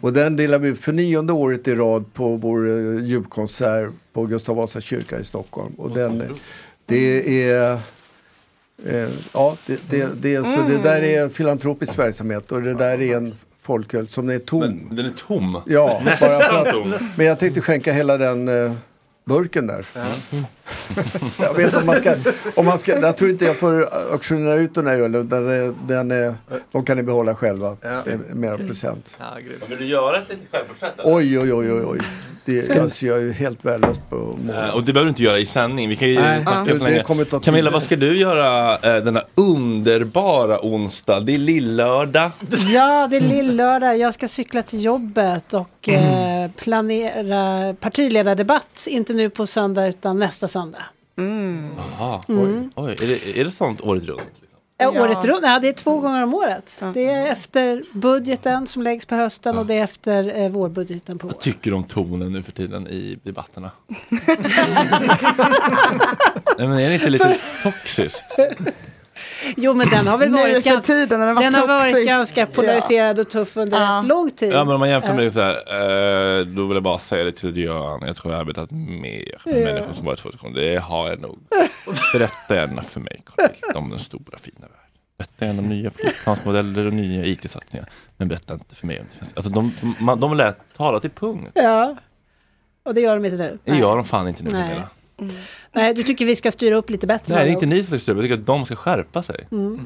Och den delar vi ut för nionde året i rad på vår eh, julkonsert på Gustav Vasa kyrka i Stockholm. Och den, det är eh, Ja, det, det, det, är- så det där är en filantropisk verksamhet och det där är en folköl som är tom. Men den är tom? Ja, bara för att, men jag tänkte skänka hela den eh, burken där. jag vet om man ska, om man ska, jag tror inte jag får auktionera ut den här ölen. Den, är- den är, de kan ni behålla själva. Det är mera present. Vill du göra ett litet självporträtt? Oj, oj, oj, oj, oj. Det, alltså, jag är ju helt värdelös på Eh, mål. Och det behöver du inte göra i sändning. Vi kan ju ta tid. Camilla, vad ska du göra eh, denna underbara onsdag? Det är lillördag. Ja, det är lillördag. Jag ska cykla till jobbet och eh, planera partiledardebatt. Inte nu på söndag utan nästa söndag. Jaha, Mm. oj. oj. Är, det, är det sånt året runt? Ja. Året runt? Ja, det är två gånger om året. Det är efter budgeten som läggs på hösten och det är efter eh, vårbudgeten på våren. Vad tycker du om tonen nu för tiden i debatterna? Nej, men är det inte lite toxisk? Jo, men den har väl varit, ganska, tiden den varit den har varit ganska polariserad och tuff under lång tid. Ja men om man jämför med Eh, det så här, eh, då vill jag bara säga det till Göran. Jag tror jag har arbetat mer med Ja. människor som varit sekunder. Det har jag nog. Berätta gärna för mig Carl om den stora fina världen. Berätta gärna om nya flygplansmodeller och nya IT-satsningar. Men berätta inte för mig. Alltså de, man, de lät tala till punkt. Ja, och det gör de inte nu. Det gör de fan inte nu Nej. Numera. Nej, du tycker vi ska styra upp lite bättre. Nej det är inte ni som ska styra, jag tycker att de ska skärpa sig. Mm.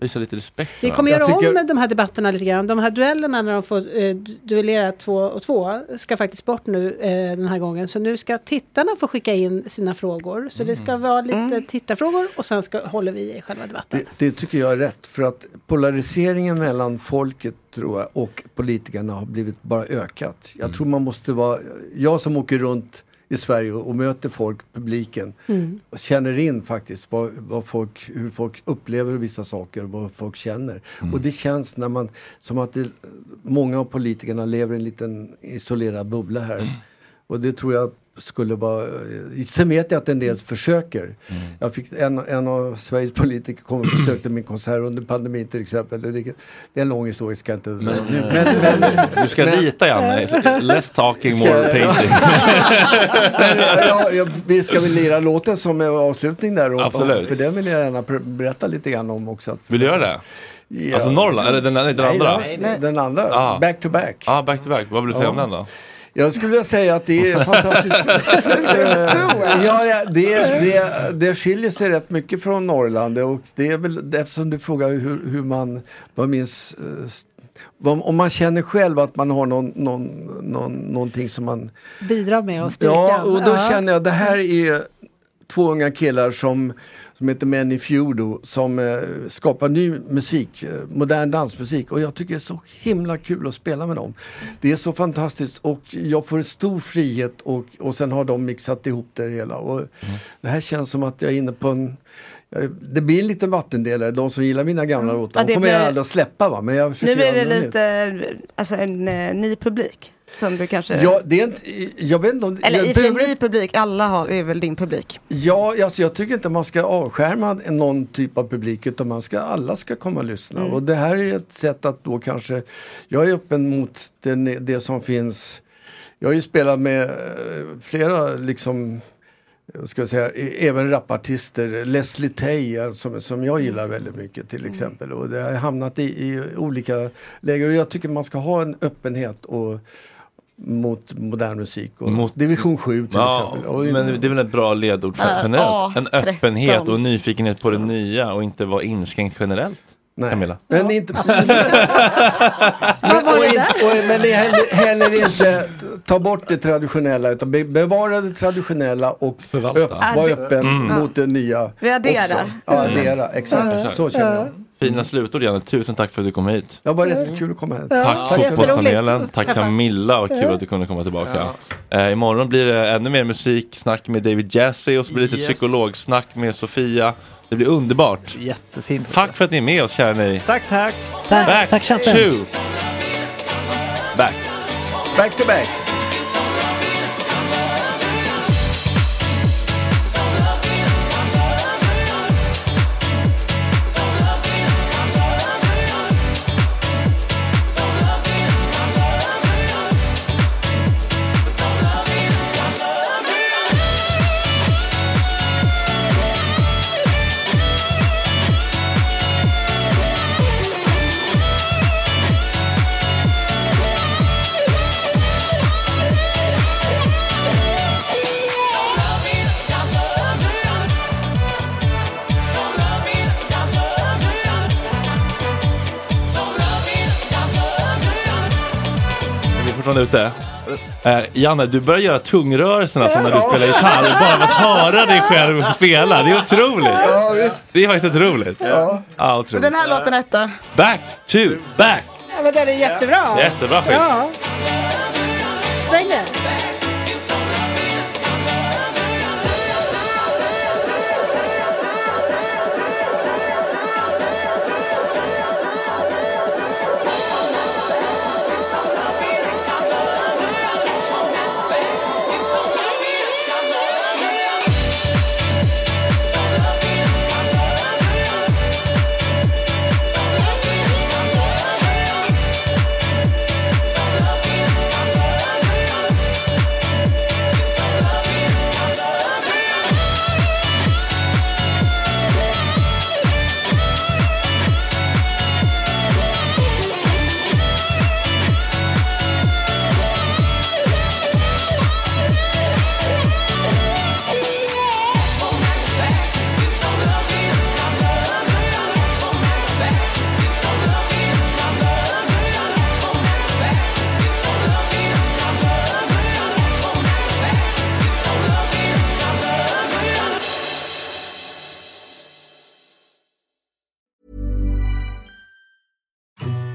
Visa lite respekt Vi kommer göra tycker- om de här debatterna lite grann. De här duellerna när de får eh, duellera två och två ska faktiskt bort nu eh, den här gången. Så nu ska tittarna få skicka in sina frågor. Så det ska Mm. vara lite tittarfrågor och sen ska, håller vi i själva debatten. Det, det tycker jag är rätt. För att polariseringen mellan folket tror jag och politikerna har blivit bara ökat. Jag tror man måste vara, jag som åker runt i Sverige och möter folk, publiken, Mm. och känner in faktiskt vad, vad folk, hur folk upplever vissa saker och vad folk känner. Och det känns när man, som att det, många av politikerna lever i en liten isolerad bubbla här. Och det tror jag skulle vara... eh, Sen vet jag att en del försöker. Jag fick en, en av Sveriges politiker kom och besökte min konsert under pandemin till exempel. Det, det är en lång historia, ska inte... Men, du ska rita Janne, less talking Ska more painting. Men, ja, ja, vi ska väl lira låten som är avslutning där. Och, Absolut. För den vill jag gärna berätta lite grann om också. Att, Vill du göra det? Ja. Alltså Norrland, eller den, den, den Nej, andra? nej, nej. Den andra, Ah. back to back. Ja, back to back. Vad vill du säga om den då? Jag skulle vilja säga att det är fantastiskt. Eh, ja, det, det, det skiljer sig rätt mycket från Norrland och det är väl eftersom du frågar hur, hur man, vad minns, eh, om man känner själv att man har någon, någon, någon, någonting som man Bidra med och styrkan. Ja, och då Ja. känner jag det här är två unga killar som, som heter Manny Feudo som eh, skapar ny musik, eh, modern dansmusik och jag tycker det är så himla kul att spela med dem. Det är så fantastiskt och jag får stor frihet och, och sen har de mixat ihop det hela. Och Det här känns som att jag är inne på en jag- det blir en liten vattendelare, de som gillar mina gamla låtar. Ja, de kommer jag blir- aldrig att släppa va, men jag Nu blir det lite, alltså en eh, ny publik. Som du kanske... Ja, det är inte, jag vet inte om... Eller jag i behöver ny publik, alla har, är väl din publik. Ja, alltså jag tycker inte man ska avskärma någon typ av publik utan man ska, alla ska komma och lyssna. Mm. Och det här är ett sätt att då kanske, jag är öppen mot den, det som finns. Jag har ju spelat med eh, flera liksom ska jag säga, e- även rapartister, Leslie Tay som, som jag gillar väldigt mycket till exempel. Och det har hamnat i, i olika läger och jag tycker man ska ha en öppenhet och, mot modern musik. Och Mot- Division 7 till Ja, exempel. Och, men det är väl ett bra ledord för Ja, generellt. En A13. öppenhet och nyfikenhet på det nya och inte vara inskränkt generellt. Nej. Camilla. Men inte... men, och inte och, men heller inte ta bort det traditionella utan be, bevara det traditionella och öpp, Ja, vara öppen Mm. mot det nya. Vi adderar. Ja, addera, exakt. Så känner jag. Fina slutord Janne, tusen tack för att du kom hit. Det var jättekul att komma hit. Tack så fotbollspanelen, tack. Camilla och kul Ja. att du kunde komma tillbaka. Eh, imorgon blir det ännu mer musik, snack med David Jassy och så blir det lite Yes. psykologsnack med Sofia. Det blir underbart. Jättefint. Tack för att ni är med oss kära ni. Tack, tack. Back tack, chatten. to back. Back to back. Fortfarande ute? Eh, Janne, du börjar göra tungrörelserna som när du spelar gitarr. Bara av att höra dig själv spela. Det är otroligt. Ja, visst. Det är faktiskt otroligt. Ja. Ja, Och otroligt. den här låten hette? Back to back. Ja, men den är jättebra. Jättebra skit. Ja.